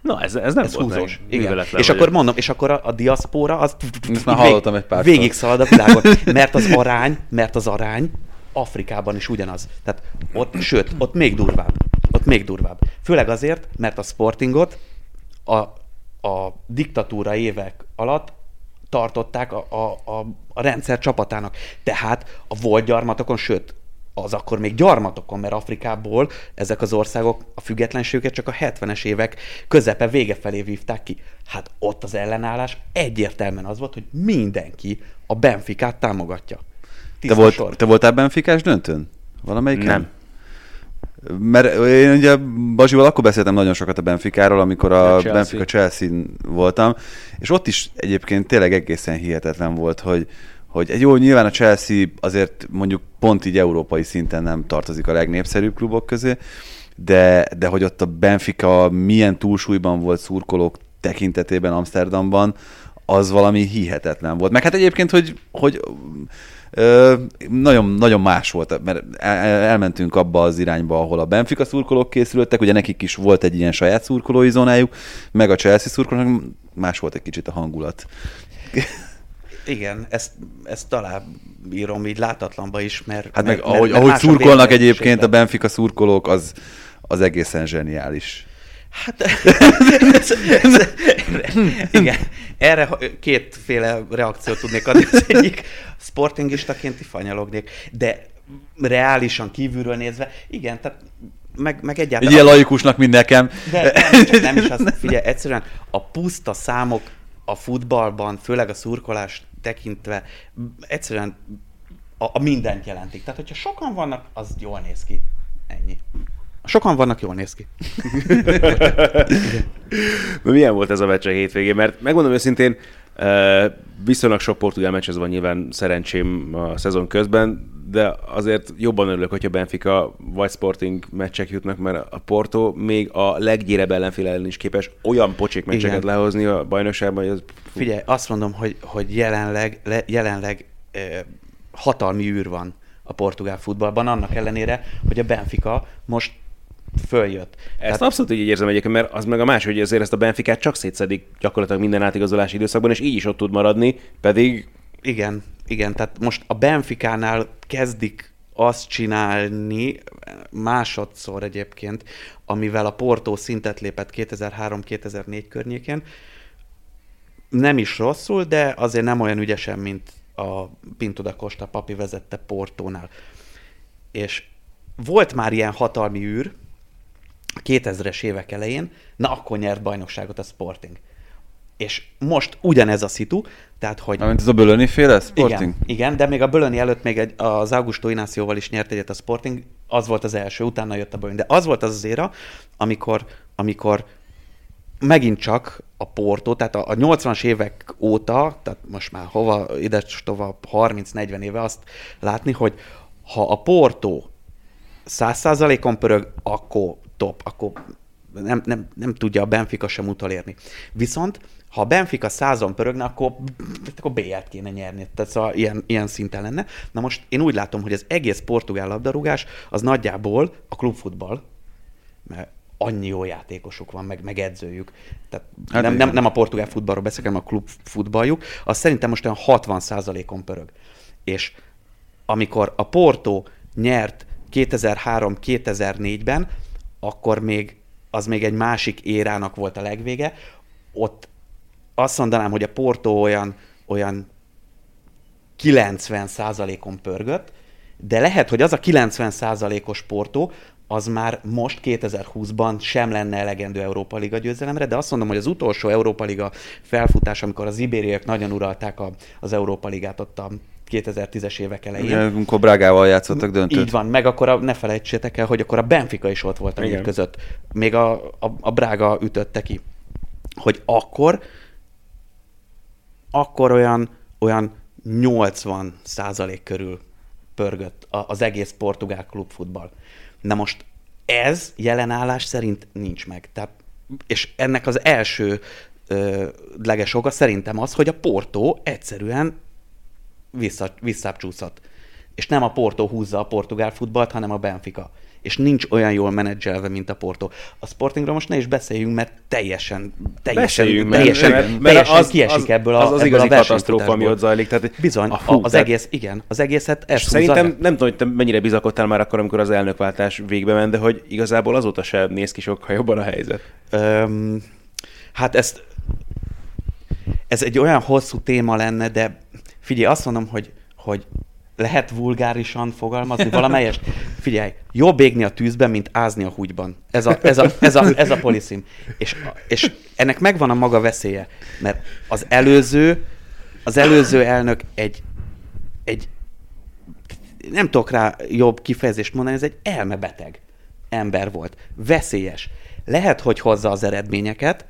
Na, ez, ez nem Ez volt húzós. meg. Igen. És akkor mondom, és akkor a, a diaszpóra az Ezt már hallottam egy párszor. végig szalad a világon. Mert az arány, mert az arány Afrikában is ugyanaz. Tehát ott, sőt, ott még durvább. Ott még durvább. Főleg azért, mert a sportingot a, a diktatúra évek alatt tartották a, a, a, a rendszer csapatának. Tehát a volt gyarmatokon, sőt, az akkor még gyarmatokon, mert Afrikából ezek az országok a függetlenségüket csak a 70-es évek közepe vége felé vívták ki. Hát ott az ellenállás egyértelműen az volt, hogy mindenki a Benficát támogatja. te, volt, sor. te voltál Benficás döntőn? Valamelyik? Nem. Mert én ugye Bazsival akkor beszéltem nagyon sokat a Benficáról, amikor a, A Chelsea. Benfica chelsea voltam, és ott is egyébként tényleg egészen hihetetlen volt, hogy, hogy egy jó, nyilván a Chelsea azért mondjuk pont így európai szinten nem tartozik a legnépszerűbb klubok közé, de, de hogy ott a Benfica milyen túlsúlyban volt szurkolók tekintetében Amsterdamban, az valami hihetetlen volt. Meg hát egyébként, hogy, hogy nagyon, nagyon más volt, mert el, el- elmentünk abba az irányba, ahol a Benfica szurkolók készülöttek, ugye nekik is volt egy ilyen saját szurkolói zónájuk, meg a Chelsea szurkolók, más volt egy kicsit a hangulat. Igen, ezt, ezt talán írom így látatlanba is, mert... Hát meg mert, ahogy, mert ahogy szurkolnak egyébként a. Benfica szurkolók, az, az egészen zseniális. Hát, ez, ez, igen, erre kétféle reakciót tudnék adni. Az egyik sportingistaként fanyalognék, de reálisan kívülről nézve, igen, tehát meg, meg Egy egyáltalán... ilyen laikusnak, mint nekem. De nem, nem is az, figyelj, egyszerűen a puszta számok a futballban, főleg a szurkolás tekintve, egyszerűen a, a mindent jelentik. Tehát, hogyha sokan vannak, az jól néz ki. Ennyi. Sokan vannak, jól néz ki. De milyen volt ez a meccs a hétvégén? Mert megmondom őszintén, viszonylag sok portugál meccshez van nyilván szerencsém a szezon közben, de azért jobban örülök, hogyha Benfica vagy Sporting meccsek jutnak, mert a Porto még a leggyérebb ellenfél ellen is képes olyan pocsék meccseket Igen. lehozni a bajnokságban, hogy az... Figyelj, azt mondom, hogy, hogy jelenleg, le, jelenleg eh, hatalmi űr van a portugál futballban, annak ellenére, hogy a Benfica most följött. Ezt abszolút így érzem egyébként, mert az meg a más, hogy azért ezt a Benficát csak szétszedik gyakorlatilag minden átigazolási időszakban, és így is ott tud maradni, pedig Igen, igen, tehát most a Benficánál kezdik azt csinálni, másodszor egyébként, amivel a Porto szintet lépett 2003-2004 környékén. Nem is rosszul, de azért nem olyan ügyesen, mint a Pinto da Costa papi vezette Portónál. És volt már ilyen hatalmi űr, a 2000-es évek elején, na akkor nyert bajnokságot a Sporting. És most ugyanez a szitu, tehát hogy Amint ez a Bölöni féle Sporting? igen, igen, de még a Bölöni előtt még egy, az Augusto Inációval is nyert egyet a Sporting, az volt az első, utána jött a Bölöni. De az volt az az éra, amikor, amikor megint csak a Porto, tehát a, a 80-as évek óta, tehát most már hova, ide tovább 30-40 éve azt látni, hogy ha a Porto 100%-on pörög, akkor top, akkor nem, nem, nem tudja a Benfica sem utolérni. Viszont, ha a Benfica százon pörögne, akkor, akkor B-et kéne nyerni. Tehát szóval ilyen, ilyen szinten lenne. Na most én úgy látom, hogy az egész portugál labdarúgás az nagyjából a klubfutball, mert annyi jó játékosuk van, meg, meg edzőjük. Tehát hát nem, nem, nem, a portugál futballról beszélek, hanem a klub futballjuk. Az szerintem most olyan 60%-on pörög. És amikor a Porto nyert 2003-2004-ben, akkor még az még egy másik érának volt a legvége. Ott azt mondanám, hogy a Porto olyan, olyan 90%-on pörgött, de lehet, hogy az a 90%-os Porto, az már most 2020-ban sem lenne elegendő Európa Liga győzelemre, de azt mondom, hogy az utolsó Európa Liga felfutás, amikor az ibériek nagyon uralták a, az Európa Ligát ott a 2010-es évek elején. Ugye, amikor Brágával játszottak döntőt. Így van, meg akkor a, ne felejtsétek el, hogy akkor a Benfica is ott volt a négy között. Még a, a, a Brága ütötte ki. Hogy akkor akkor olyan, olyan 80 százalék körül pörgött az egész portugál klubfutball. Na most ez jelenállás szerint nincs meg. Tehát, és ennek az első ö, leges oka szerintem az, hogy a Porto egyszerűen vissza, visszábbcsúszott. És nem a Porto húzza a portugál futballt, hanem a Benfica. És nincs olyan jól menedzselve, mint a Porto. A Sportingról most ne is beszéljünk, mert teljesen, teljesen, Beszéljünk, teljesen, mert, mert, teljesen az, kiesik az, ebből a az, az ebből igazi a katasztrófa, ami ott zajlik. Tehát, Bizony, a, fú, az tehát- egész, igen, az egészet ez szerintem, nem tudom, hogy te mennyire bizakodtál már akkor, amikor az elnökváltás végbe ment, de hogy igazából azóta se néz ki sokkal jobban a helyzet. Öm, hát ezt, ez egy olyan hosszú téma lenne, de figyelj, azt mondom, hogy, hogy lehet vulgárisan fogalmazni valamelyest? Figyelj, jobb égni a tűzben, mint ázni a húgyban. Ez a, ez a, ez a, ez a poliszim. És, és ennek megvan a maga veszélye, mert az előző, az előző elnök egy, egy nem tudok rá jobb kifejezést mondani, ez egy elmebeteg ember volt. Veszélyes. Lehet, hogy hozza az eredményeket,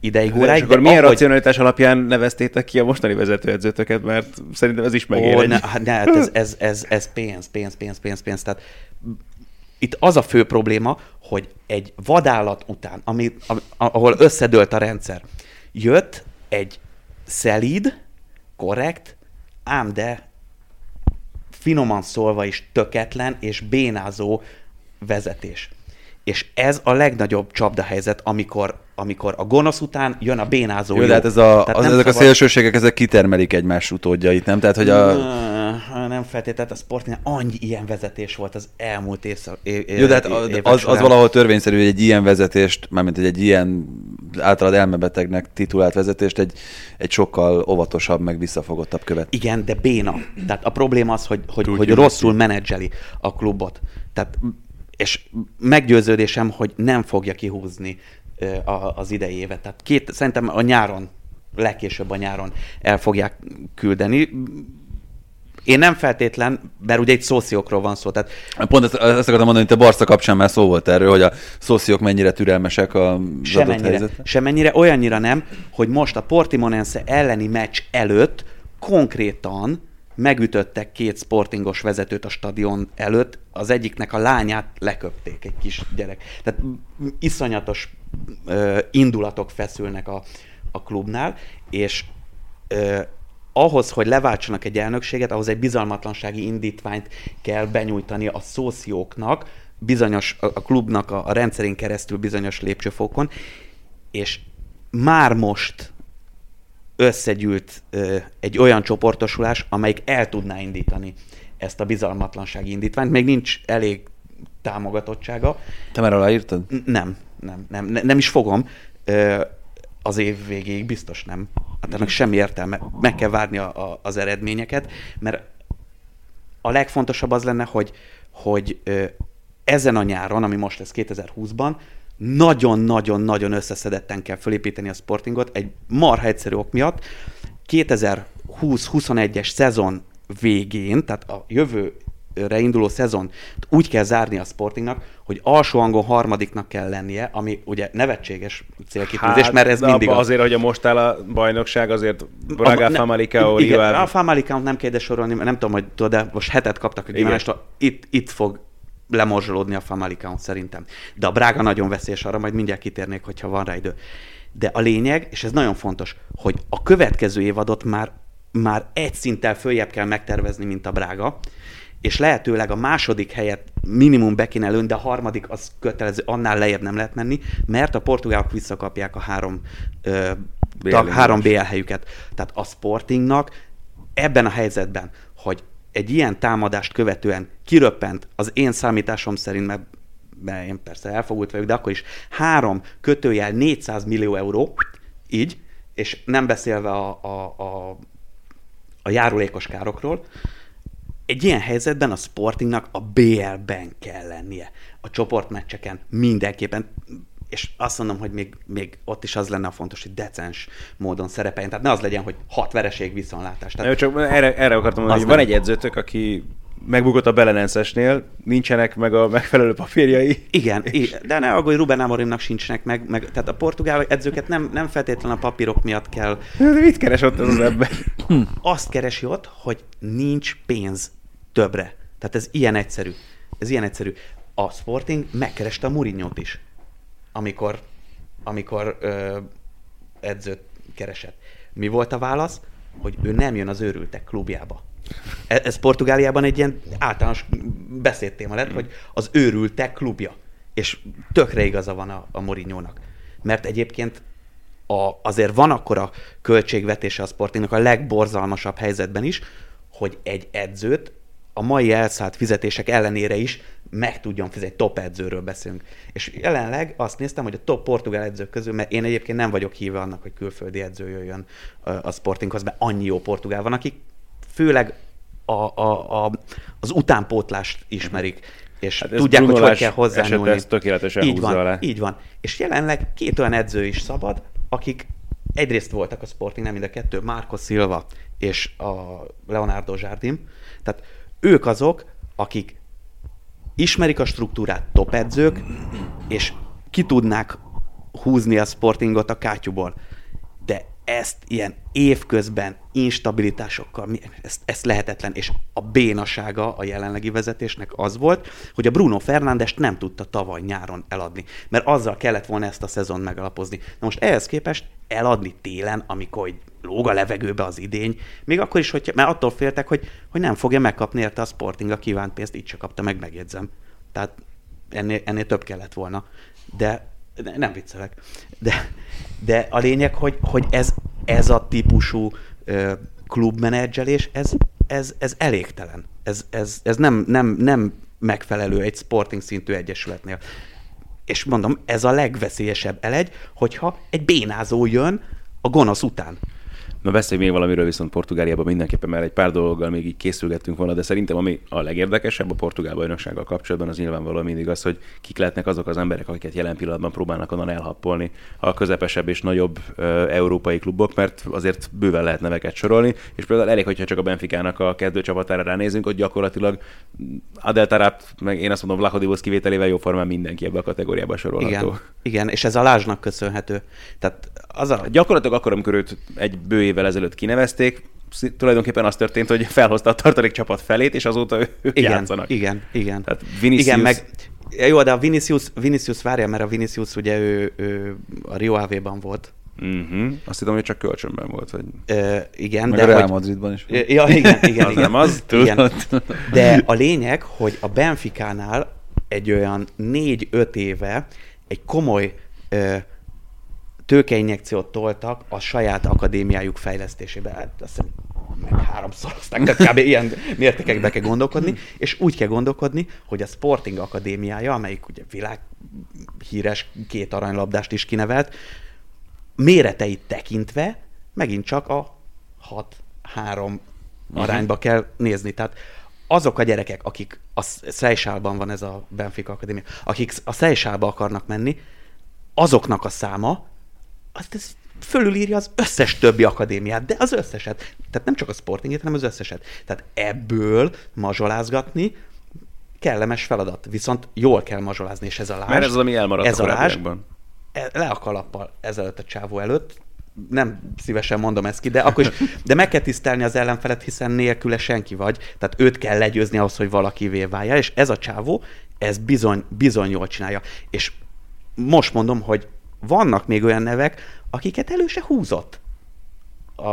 ideig, És óráig, akkor de milyen ahogy- racionalitás alapján neveztétek ki a mostani vezetőedzőtöket, mert szerintem ez is megér. Ó, ne, hát ne, hát ez, ez, ez, ez pénz, pénz, pénz, pénz, pénz. Tehát itt az a fő probléma, hogy egy vadállat után, ami, ahol összedőlt a rendszer, jött egy szelíd, korrekt, ám de finoman szólva is töketlen és bénázó vezetés. És ez a legnagyobb csapdahelyzet, amikor, amikor a gonosz után jön a bénázó Jó, de hát ez a, Tehát az, ezek a szabad- szélsőségek, ezek kitermelik egymás utódjait, nem? Tehát, hogy a... Nem feltétlenül, a sportnál annyi ilyen vezetés volt az elmúlt évszak, é, é, Jó, de hát az, az, az valahol törvényszerű, hogy egy ilyen vezetést, mármint hogy egy ilyen általad elmebetegnek titulált vezetést egy, egy sokkal óvatosabb, meg visszafogottabb követ. Igen, de béna. Tehát a probléma az, hogy, hogy, hogy Tudjuk. rosszul menedzseli a klubot. Tehát, és meggyőződésem, hogy nem fogja kihúzni a, az idei évet. Tehát két, szerintem a nyáron, legkésőbb a nyáron el fogják küldeni. Én nem feltétlen, mert ugye egy szóciókról van szó, tehát Pont ezt, ezt akartam mondani, hogy a Barca kapcsán már szó volt erről, hogy a szociók mennyire türelmesek a Semennyire, semennyire, olyannyira nem, hogy most a Portimonense elleni meccs előtt konkrétan megütöttek két sportingos vezetőt a stadion előtt, az egyiknek a lányát leköpték, egy kis gyerek. Tehát iszonyatos ö, indulatok feszülnek a, a klubnál, és ö, ahhoz, hogy leváltsanak egy elnökséget, ahhoz egy bizalmatlansági indítványt kell benyújtani a szócióknak, bizonyos, a, a klubnak a, a rendszerén keresztül bizonyos lépcsőfokon, és már most összegyűlt ö, egy olyan csoportosulás, amelyik el tudná indítani ezt a bizalmatlansági indítványt. Még nincs elég támogatottsága. Te már aláírtad? N- Nem, nem, nem, ne- nem is fogom. Az év végéig biztos nem. Hát ennek semmi értelme. Meg kell várni a, a, az eredményeket, mert a legfontosabb az lenne, hogy, hogy ezen a nyáron, ami most lesz 2020-ban, nagyon-nagyon-nagyon összeszedetten kell felépíteni a Sportingot egy marha egyszerű ok miatt. 2020-21-es szezon végén, tehát a jövőre induló szezon úgy kell zárni a Sportingnak, hogy alsó hangon harmadiknak kell lennie, ami ugye nevetséges célkitűzés, hát, mert ez mindig az. azért, hogy a most áll a bajnogság, azért Braga, ne- Famalicão, igen, Rival. A Famalicão nem kell ide sorolni, nem tudom, hogy tudod, de most hetet kaptak a. Gimenestől. Itt, itt fog lemorzsolódni a Famalicão szerintem. De a Braga nagyon veszélyes arra, majd mindjárt kitérnék, hogyha van rá idő. De a lényeg, és ez nagyon fontos, hogy a következő évadot már, már egy szinttel följebb kell megtervezni, mint a Braga, és lehetőleg a második helyet minimum be kéne lőni, de a harmadik az kötelező, annál lejjebb nem lehet menni, mert a portugálok visszakapják a három, ö, BL tag, három. BL helyüket. Tehát a Sportingnak ebben a helyzetben, hogy egy ilyen támadást követően kiröppent az én számításom szerint, mert, mert én persze elfogult vagyok, de akkor is három kötőjel 400 millió euró, így, és nem beszélve a, a, a, a járulékos károkról, egy ilyen helyzetben a Sportingnak a BL-ben kell lennie. A csoportmeccseken mindenképpen és azt mondom, hogy még, még ott is az lenne a fontos, hogy decens módon szerepeljen. Tehát ne az legyen, hogy hat vereség viszonlátás. Jó, Tehát, csak erre, erre akartam mondani, hogy van egy edzőtök, aki megbukott a Belenenszesnél, nincsenek meg a megfelelő papírjai. igen, i- de ne aggódj, Ruben Amorimnak sincsenek meg, meg, tehát a portugál edzőket nem, nem feltétlenül a papírok miatt kell De mit keres ott az az ember? azt keresi ott, hogy nincs pénz többre. Tehát ez ilyen egyszerű. Ez ilyen egyszerű. A Sporting megkereste a Mourinho-t is, amikor, amikor ö, edzőt keresett. Mi volt a válasz? Hogy ő nem jön az őrültek klubjába. E- Ez Portugáliában egy ilyen általános beszédtéma lett, hogy az őrültek klubja. És tökre igaza van a, a Mourinho-nak. Mert egyébként a, azért van akkor a költségvetése a Sportingnak a legborzalmasabb helyzetben is, hogy egy edzőt a mai elszállt fizetések ellenére is meg tudjon fizetni. Top edzőről beszélünk. És jelenleg azt néztem, hogy a top portugál edzők közül, mert én egyébként nem vagyok híve annak, hogy külföldi edző jöjjön a Sportinghoz, mert annyi jó portugál van, akik főleg a, a, a, az utánpótlást ismerik, és Hát ez tudják, hogy hogy kell hozzányúlni. ezt tökéletesen így van, alá. így van. És jelenleg két olyan edző is szabad, akik egyrészt voltak a Sporting, nem mind a kettő, Marco Silva és a Leonardo Jardim. Tehát ők azok, akik ismerik a struktúrát top edzők, és ki tudnák húzni a Sportingot a kátyúból. De ezt ilyen évközben instabilitásokkal, mi- ezt, lehetetlen, és a bénasága a jelenlegi vezetésnek az volt, hogy a Bruno Fernándest nem tudta tavaly nyáron eladni, mert azzal kellett volna ezt a szezon megalapozni. Na most ehhez képest eladni télen, amikor lóg a levegőbe az idény, még akkor is, hogy, mert attól féltek, hogy, hogy nem fogja megkapni érte a Sporting a kívánt pénzt, így se kapta meg, megjegyzem. Tehát ennél, ennél több kellett volna. De nem viccelek. De, de a lényeg, hogy, hogy ez, ez a típusú ö, klubmenedzselés, ez, ez, ez elégtelen. Ez, ez, ez nem, nem, nem megfelelő egy sporting szintű egyesületnél. És mondom, ez a legveszélyesebb elegy, hogyha egy bénázó jön a gonosz után. Na beszélj még valamiről viszont Portugáliában mindenképpen, mert egy pár dologgal még így készülgettünk volna, de szerintem ami a legérdekesebb a portugál bajnoksággal kapcsolatban, az nyilvánvalóan mindig az, hogy kik lehetnek azok az emberek, akiket jelen pillanatban próbálnak onnan elhappolni a közepesebb és nagyobb ö, európai klubok, mert azért bőven lehet neveket sorolni, és például elég, hogyha csak a Benficának a kezdőcsapatára ránézünk, hogy gyakorlatilag Adel Tarap, meg én azt mondom Vlachodivos kivételével jóformán mindenki ebbe a kategóriába sorolható. Igen, igen, és ez a Lázsnak köszönhető. Tehát az a, Gyakorlatilag akkor, amikor őt egy bő évvel ezelőtt kinevezték, tulajdonképpen az történt, hogy felhozta a tartalék csapat felét, és azóta ők igen, játszanak. Igen, igen. Tehát Vinicius- Igen, meg jó, de a Vinicius, Vinicius várja, mert a Vinicius ugye ő, ő a Rio Ave-ban volt. Uh-huh. Azt hittem, hogy csak kölcsönben volt. Vagy... Ö, igen, Meg de a Real hogy... Madridban is. Ja, igen, igen, Az igen. nem az, igen. De a lényeg, hogy a Benficánál egy olyan négy-öt éve egy komoly ö, tőkeinjekciót toltak a saját akadémiájuk fejlesztésébe. Hát azt hiszem meg háromszorozták, tehát kb. ilyen mértékekbe kell gondolkodni, és úgy kell gondolkodni, hogy a Sporting Akadémiája, amelyik ugye világ híres két aranylabdást is kinevelt, méreteit tekintve megint csak a 6-3 arányba kell nézni. Tehát azok a gyerekek, akik a Szejsálban van ez a Benfica Akadémia, akik a Szejsálba akarnak menni, azoknak a száma, azt ez fölülírja az összes többi akadémiát, de az összeset. Tehát nem csak a sportingét, hanem az összeset. Tehát ebből mazsolázgatni kellemes feladat, viszont jól kell mazsolázni, és ez a láz. Mert ez az, ami elmaradt ez a a korábbiakban. e- le a kalappal ezelőtt a csávó előtt, nem szívesen mondom ezt ki, de akkor is, de meg kell tisztelni az ellenfelet, hiszen nélküle senki vagy, tehát őt kell legyőzni ahhoz, hogy valakivé válja, és ez a csávó ez bizony, bizony jól csinálja. És most mondom, hogy vannak még olyan nevek, akiket elő se húzott. A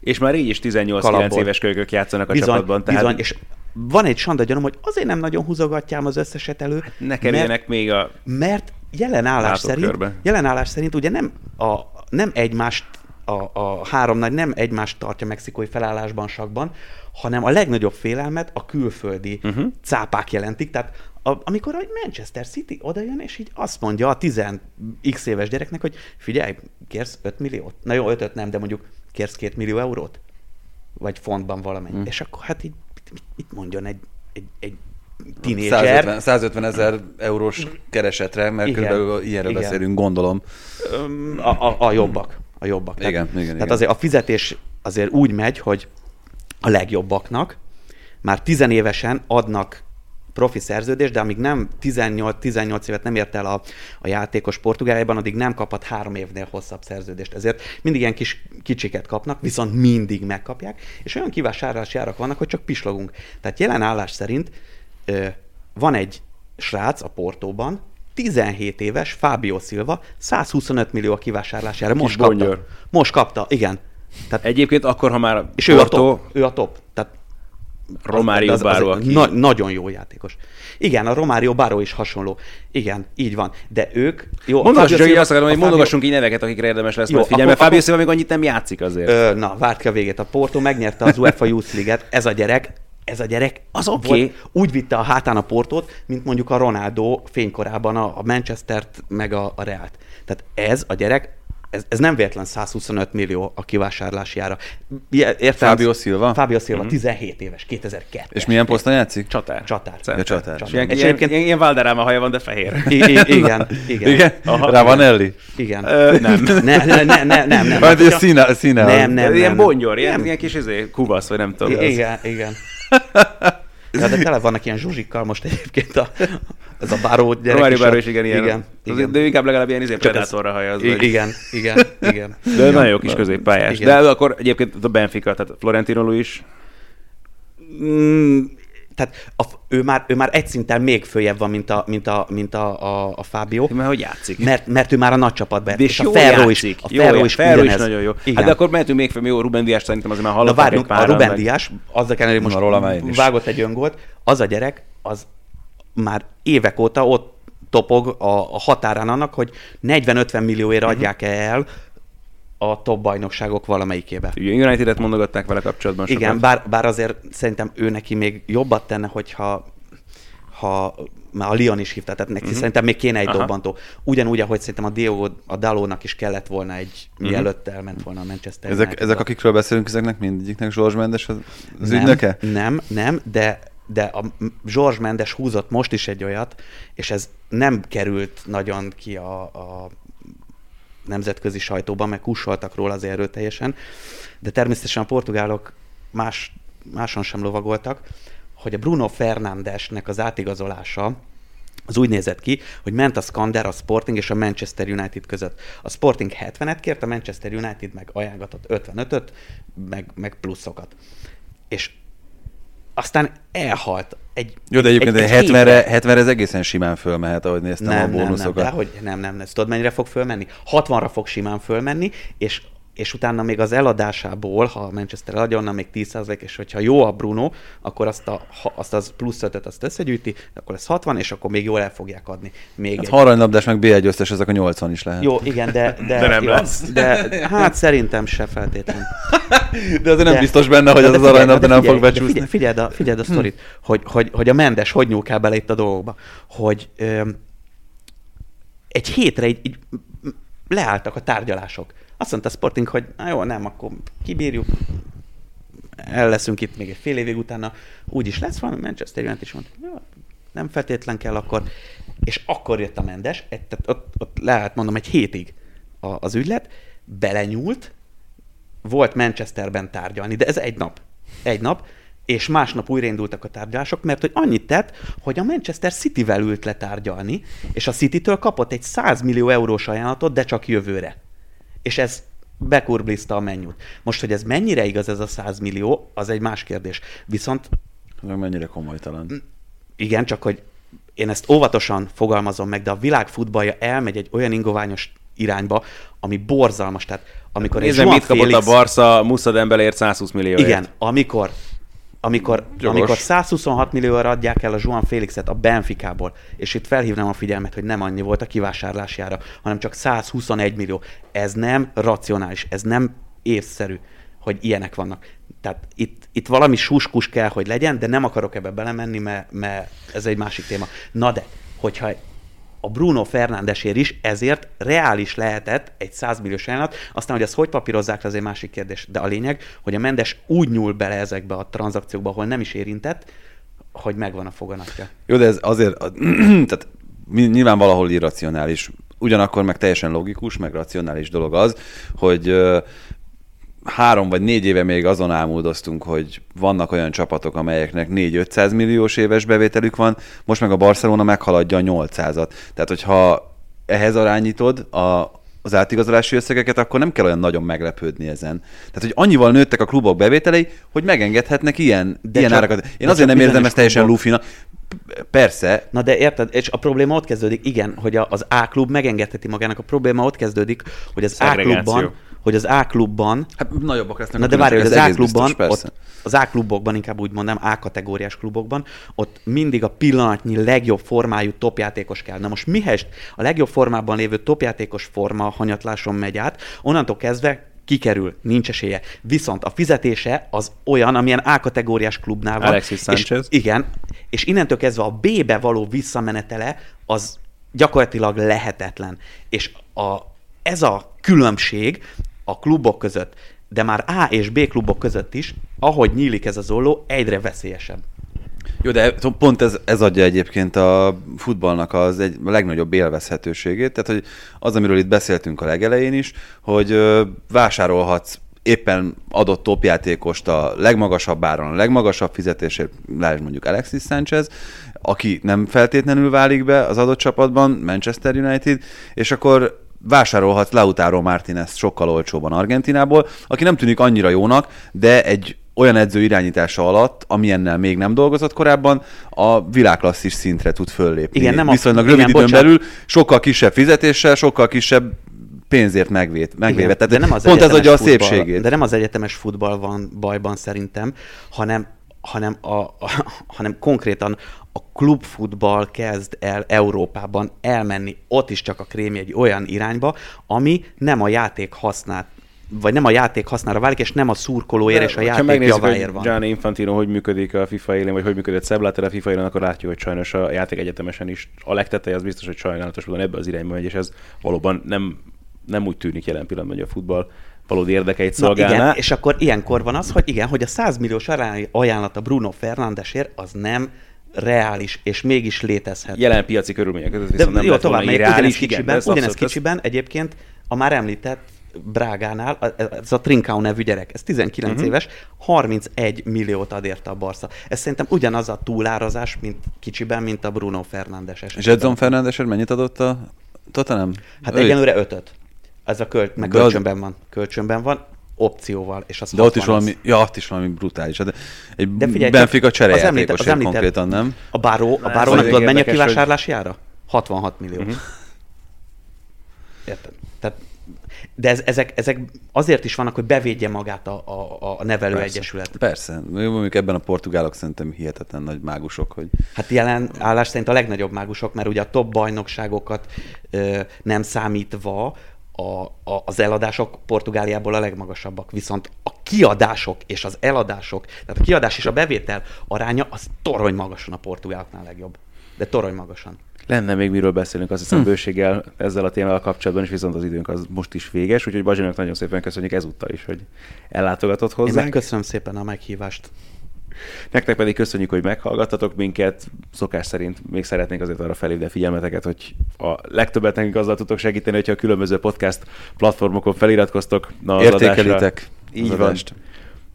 És már így is 18-9 Kalapból. éves kölykök játszanak a bizony, csapatban. Tehát bizony, és van egy sanda gyanom, hogy azért nem nagyon húzogatjám az összeset elő, ne kerüljenek még a... mert jelen állás szerint, jelen állás szerint ugye nem, a, nem egymást a, a három nagy nem egymást tartja mexikói felállásban sakban, hanem a legnagyobb félelmet a külföldi uh-huh. cápák jelentik. Tehát a, amikor a Manchester City odajön, és így azt mondja a 10x éves gyereknek, hogy figyelj, kérsz 5 milliót? Na jó, 5 nem, de mondjuk kérsz 2 millió eurót? Vagy fontban valamennyi. Mm. És akkor hát így mit, mit mondjon egy, egy, egy tínézser? 150, 150 ezer eurós keresetre, mert Igen. körülbelül ilyenről Igen. beszélünk, gondolom. A, a, a jobbak. A jobbak. Igen, tehát, igen, Tehát igen. azért a fizetés azért úgy megy, hogy a legjobbaknak már tizenévesen adnak profi szerződést, de amíg nem 18-18 évet nem ért el a, a játékos Portugáliában, addig nem kaphat három évnél hosszabb szerződést. Ezért mindig ilyen kis kicsiket kapnak, viszont mindig megkapják, és olyan kivásárlási árak vannak, hogy csak pislogunk. Tehát jelen állás szerint ö, van egy srác a Portóban, 17 éves, Fábio Silva, 125 millió a kivásárlási ára. Most kapta. bongyőr. Most kapta, igen. Tehát, Egyébként akkor, ha már és ő a top. Ő a top. Tehát Romário az- az- Báró, aki... na, nagyon jó játékos. Igen, a Romário Báró is hasonló. Igen, így van. De ők... Jó, Fábio csak azt akarom, hogy mondogassunk így neveket, akikre érdemes lesz Jó, majd akkor- Fábio Silva még annyit nem játszik azért. Ö, na, várt ki a végét. A Porto megnyerte az UEFA Youth League-et. Ez a gyerek, ez a gyerek Az oké. volt- úgy vitte a hátán a Portót, mint mondjuk a Ronaldo fénykorában a, a Manchestert, meg a, a Realt. Tehát ez a gyerek, ez, ez nem véletlen 125 millió a kivásárlási ára. Ilyen- Értem? Fábio Silva? Fábio Silva, 17 éves, 2002 És milyen poszton játszik? Csatár. Csatár. Ja, csatár. És Ilyen, És ilyen, egyébként- ilyen, ilyen Valderrama haja van, de fehér. I- i- igen, igen. Igen? Aha. Ravanelli? Igen. Ö, nem. Ne, ne, ne, ne, nem, nem. nem. A színe, színe. Nem, nem, ilyen nem. bonyor, ilyen, Nem. ilyen kis izé, kubasz, vagy nem tudom. Igen, igen. Ja, de tele vannak ilyen zsuzsikkal most egyébként a, ez a báró gyerek. A- Báró is igen, ilyen. Igen, igen. De ő inkább legalább ilyen izé predátorra haja. Az I- vagy. igen, igen, igen. De nagyon jó kis középpályás. Igen. De akkor egyébként a Benfica, tehát Florentino Luis, Mm, tehát a, ő, már, ő már egy szinten még följebb van, mint a, mint a, mint a, a, a Fábio. mert hogy játszik. Mert, mert ő már a nagy csapatban. De és a Ferro is, a Ferro is, Ferro is nagyon jó. Igen. Hát de akkor mehetünk még fel, jó, Ruben Díaz szerintem azért már Na hallották várjunk, a Ruben Díaz, azzal kellene, hogy most Na, róla vágott egy öngolt, az a gyerek, az már évek óta ott topog a, a határán annak, hogy 40-50 millióért Mhm. adják el a top bajnokságok valamelyikébe. Ugye United-et mondogatták vele kapcsolatban sokat. Igen, bár, bár azért szerintem ő neki még jobbat tenne, hogyha ha már a Lyon is hívta, tehát neki uh-huh. szerintem még kéne egy. Aha. dobbantó. Ugyanúgy, ahogy szerintem a Dio, a Dalónak is kellett volna egy, uh-huh. mielőtt elment volna a Manchester Ezek, Unitedba. ezek, akikről beszélünk, ezeknek mindegyiknek Zsorzs Mendes az, az nem, ügynöke? Nem, nem, de, de a George Mendes húzott most is egy olyat, és ez nem került nagyon ki a, a nemzetközi sajtóban, meg kussoltak róla az erőteljesen, de természetesen a portugálok más, máson sem lovagoltak, hogy a Bruno Fernándesnek az átigazolása az úgy nézett ki, hogy ment a Skander, a Sporting és a Manchester United között. A Sporting 70-et kért, a Manchester United meg ajánlatot 55-öt, meg, meg pluszokat. És aztán elhalt egy Jó, de egyébként egy, egy 70-re, 70 ez egészen simán fölmehet, ahogy néztem nem, a nem, nem, bónuszokat. de hogy nem, nem, nem. Tudod, mennyire fog fölmenni? 60-ra fog simán fölmenni, és és utána még az eladásából, ha a Manchester eladja, onnan még 10%, és hogyha jó a Bruno, akkor azt, a, ha- azt az plusz 5 azt összegyűjti, akkor ez 60, és akkor még jól el fogják adni. Még Hát egy. meg B1 összes, ezek a 80 is lehet. Jó, igen, de, de, De nem jó, lesz. De, hát szerintem se feltétlen. De azért nem De- biztos benne, hogy de az az aranylabda nem figyelj, fog becsúszni. Figyelj, figyeld a, figyeld a sztorit, hogy, hogy, hogy a Mendes hogy nyúl bele itt a dolgokba. Hogy öm, egy hétre így, így leálltak a tárgyalások. Azt mondta a Sporting, hogy na jó, nem, akkor kibírjuk, el leszünk itt még egy fél évig utána, úgy is lesz valami, Manchester United is mondta, jó, nem feltétlen kell akkor. És akkor jött a Mendes, egy, tehát ott, ott lehet mondom egy hétig a, az ügylet, belenyúlt, volt Manchesterben tárgyalni, de ez egy nap. Egy nap, és másnap újraindultak a tárgyalások, mert hogy annyit tett, hogy a Manchester City-vel ült le tárgyalni, és a City-től kapott egy 100 millió eurós ajánlatot, de csak jövőre. És ez bekurblizta a mennyút. Most, hogy ez mennyire igaz ez a 100 millió, az egy más kérdés. Viszont Meg mennyire komolytalan. igen, csak hogy én ezt óvatosan fogalmazom meg, de a világ futballja elmegy egy olyan ingoványos irányba, ami borzalmas. Tehát amikor Nézd mit kapott Félix... a Barca Musa Dembeleért 120 millió. Igen, amikor amikor, amikor 126 millióra adják el a Joan Félixet a Benficából, és itt felhívnám a figyelmet, hogy nem annyi volt a kivásárlásjára, hanem csak 121 millió. Ez nem racionális, ez nem észszerű, hogy ilyenek vannak. Tehát itt, itt valami suskus kell, hogy legyen, de nem akarok ebbe belemenni, mert, mert ez egy másik téma. Na de, hogyha a Bruno Fernándesért is, ezért reális lehetett egy 100 milliós ajánlat. Aztán, hogy ezt hogy papírozzák, az egy másik kérdés. De a lényeg, hogy a Mendes úgy nyúl bele ezekbe a tranzakciókba, ahol nem is érintett, hogy megvan a foganatja. Jó, de ez azért, tehát nyilván valahol irracionális. Ugyanakkor meg teljesen logikus, meg racionális dolog az, hogy három vagy négy éve még azon ámuldoztunk, hogy vannak olyan csapatok, amelyeknek 4-500 milliós éves bevételük van, most meg a Barcelona meghaladja a 800-at. Tehát, hogyha ehhez arányítod a, az átigazolási összegeket, akkor nem kell olyan nagyon meglepődni ezen. Tehát, hogy annyival nőttek a klubok bevételei, hogy megengedhetnek ilyen, de ilyen csak, árakat. Én azért nem érzem ezt teljesen lufina. Persze. Na de érted, és a probléma ott kezdődik, igen, hogy az A klub megengedheti magának. A probléma ott kezdődik, hogy az A klubban hogy az A-klubban... Hát nagyobbak lesznek Na de várj, hogy az A-klubban, ott, az A-klubokban, inkább úgy mondom, A-kategóriás klubokban, ott mindig a pillanatnyi legjobb formájú topjátékos kell. Na most mihez a legjobb formában lévő topjátékos forma hanyatláson megy át, onnantól kezdve kikerül, nincs esélye. Viszont a fizetése az olyan, amilyen A-kategóriás klubnál van. Alexis Sanchez. És, igen, és innentől kezdve a B-be való visszamenetele az gyakorlatilag lehetetlen. És a, ez a különbség a klubok között, de már A és B klubok között is, ahogy nyílik ez az olló, egyre veszélyesebb. Jó, de pont ez, ez adja egyébként a futballnak az egy legnagyobb élvezhetőségét. Tehát, hogy az, amiről itt beszéltünk a legelején is, hogy vásárolhatsz éppen adott topjátékost a legmagasabb áron, a legmagasabb fizetésért, lásd mondjuk Alexis Sanchez, aki nem feltétlenül válik be az adott csapatban, Manchester United, és akkor vásárolhatsz Lautaro Martinez sokkal olcsóban Argentinából, aki nem tűnik annyira jónak, de egy olyan edző irányítása alatt, amilyennel még nem dolgozott korábban, a világklasszis szintre tud föllépni. Igen, nem Viszonylag a, rövid igen, időn bocsánat. belül, sokkal kisebb fizetéssel, sokkal kisebb pénzért megvét, megvéve. Igen, de nem az pont ez adja a futball, szépségét. De nem az egyetemes futball van bajban szerintem, hanem hanem, a, a, hanem konkrétan a klubfutball kezd el Európában elmenni, ott is csak a krém egy olyan irányba, ami nem a játék hasznát vagy nem a játék hasznára válik, és nem a szurkolóért és a játék javáért van. Gianni Infantino hogy működik a FIFA élén, vagy hogy működött Szebb a FIFA élén, akkor látjuk, hogy sajnos a játék egyetemesen is a legteteje az biztos, hogy sajnálatos módon ebbe az irányba megy, és ez valóban nem, nem úgy tűnik jelen pillanatban, hogy a futball valódi érdekeit szolgálná. Na igen, és akkor ilyenkor van az, hogy igen, hogy a 100 milliós ajánlat a Bruno Fernándesért az nem reális, és mégis létezhet. Jelen piaci körülmények között viszont De nem jó, tovább megyek, ugyanez kicsiben, igen, ugyanez kicsiben ez... egyébként a már említett Brágánál, ez a Trincao nevű gyerek, ez 19 uh-huh. Mhm. éves, 31 milliót ad érte a Barca. Ez szerintem ugyanaz a túlárazás, mint kicsiben, mint a Bruno Fernandes esetében. És Edson Fernandesért mennyit adott a Tottenham? Hát egyenlőre ötöt. Ez a költ, meg kölcsönben az... van. Kölcsönben van opcióval, és az De ott is valami, ja, ott is valami brutális. Hát egy De figyelj, Benfica cserejátékos konkrétan, nem? A Báró, a Bárónak tudod mennyi a kivásárlási ára? 66 millió. Uh-huh. Érted? Tehát, de ez, ezek, ezek azért is vannak, hogy bevédje magát a, a, a nevelő Persze. egyesület. Persze. Mondjuk ebben a portugálok szerintem hihetetlen nagy mágusok. Hogy... Hát jelen állás szerint a legnagyobb mágusok, mert ugye a top bajnokságokat ö, nem számítva, a, a, az eladások Portugáliából a legmagasabbak, viszont a kiadások és az eladások, tehát a kiadás és a bevétel aránya az torony magasan a portugáloknál legjobb. De torony magasan. Lenne még miről beszélünk, azt hiszem hm. bőséggel ezzel a témával kapcsolatban, és viszont az időnk az most is véges, úgyhogy Bazsinak nagyon szépen köszönjük ezúttal is, hogy ellátogatott hozzá. Én köszönöm szépen a meghívást. Nektek pedig köszönjük, hogy meghallgattatok minket. Szokás szerint még szeretnénk azért arra felhívni a figyelmeteket, hogy a legtöbbet nekünk azzal tudtok segíteni, hogyha a különböző podcast platformokon feliratkoztok. Na, Értékelitek. Így van.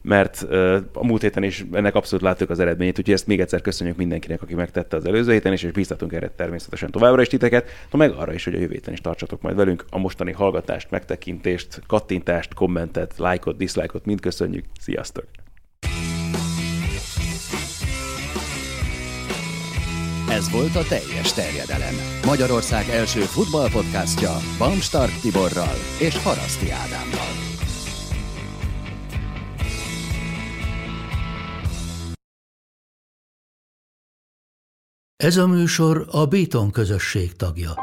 Mert uh, a múlt héten is ennek abszolút láttuk az eredményét, úgyhogy ezt még egyszer köszönjük mindenkinek, aki megtette az előző héten is, és bíztatunk erre természetesen továbbra is titeket, no meg arra is, hogy a jövő héten is tartsatok majd velünk. A mostani hallgatást, megtekintést, kattintást, kommentet, lájkot, diszlájkot mind köszönjük. Sziasztok! Ez volt a teljes terjedelem. Magyarország első futballpodcastja Bamstart Tiborral és Haraszti Ádámmal. Ez a műsor a Béton közösség tagja.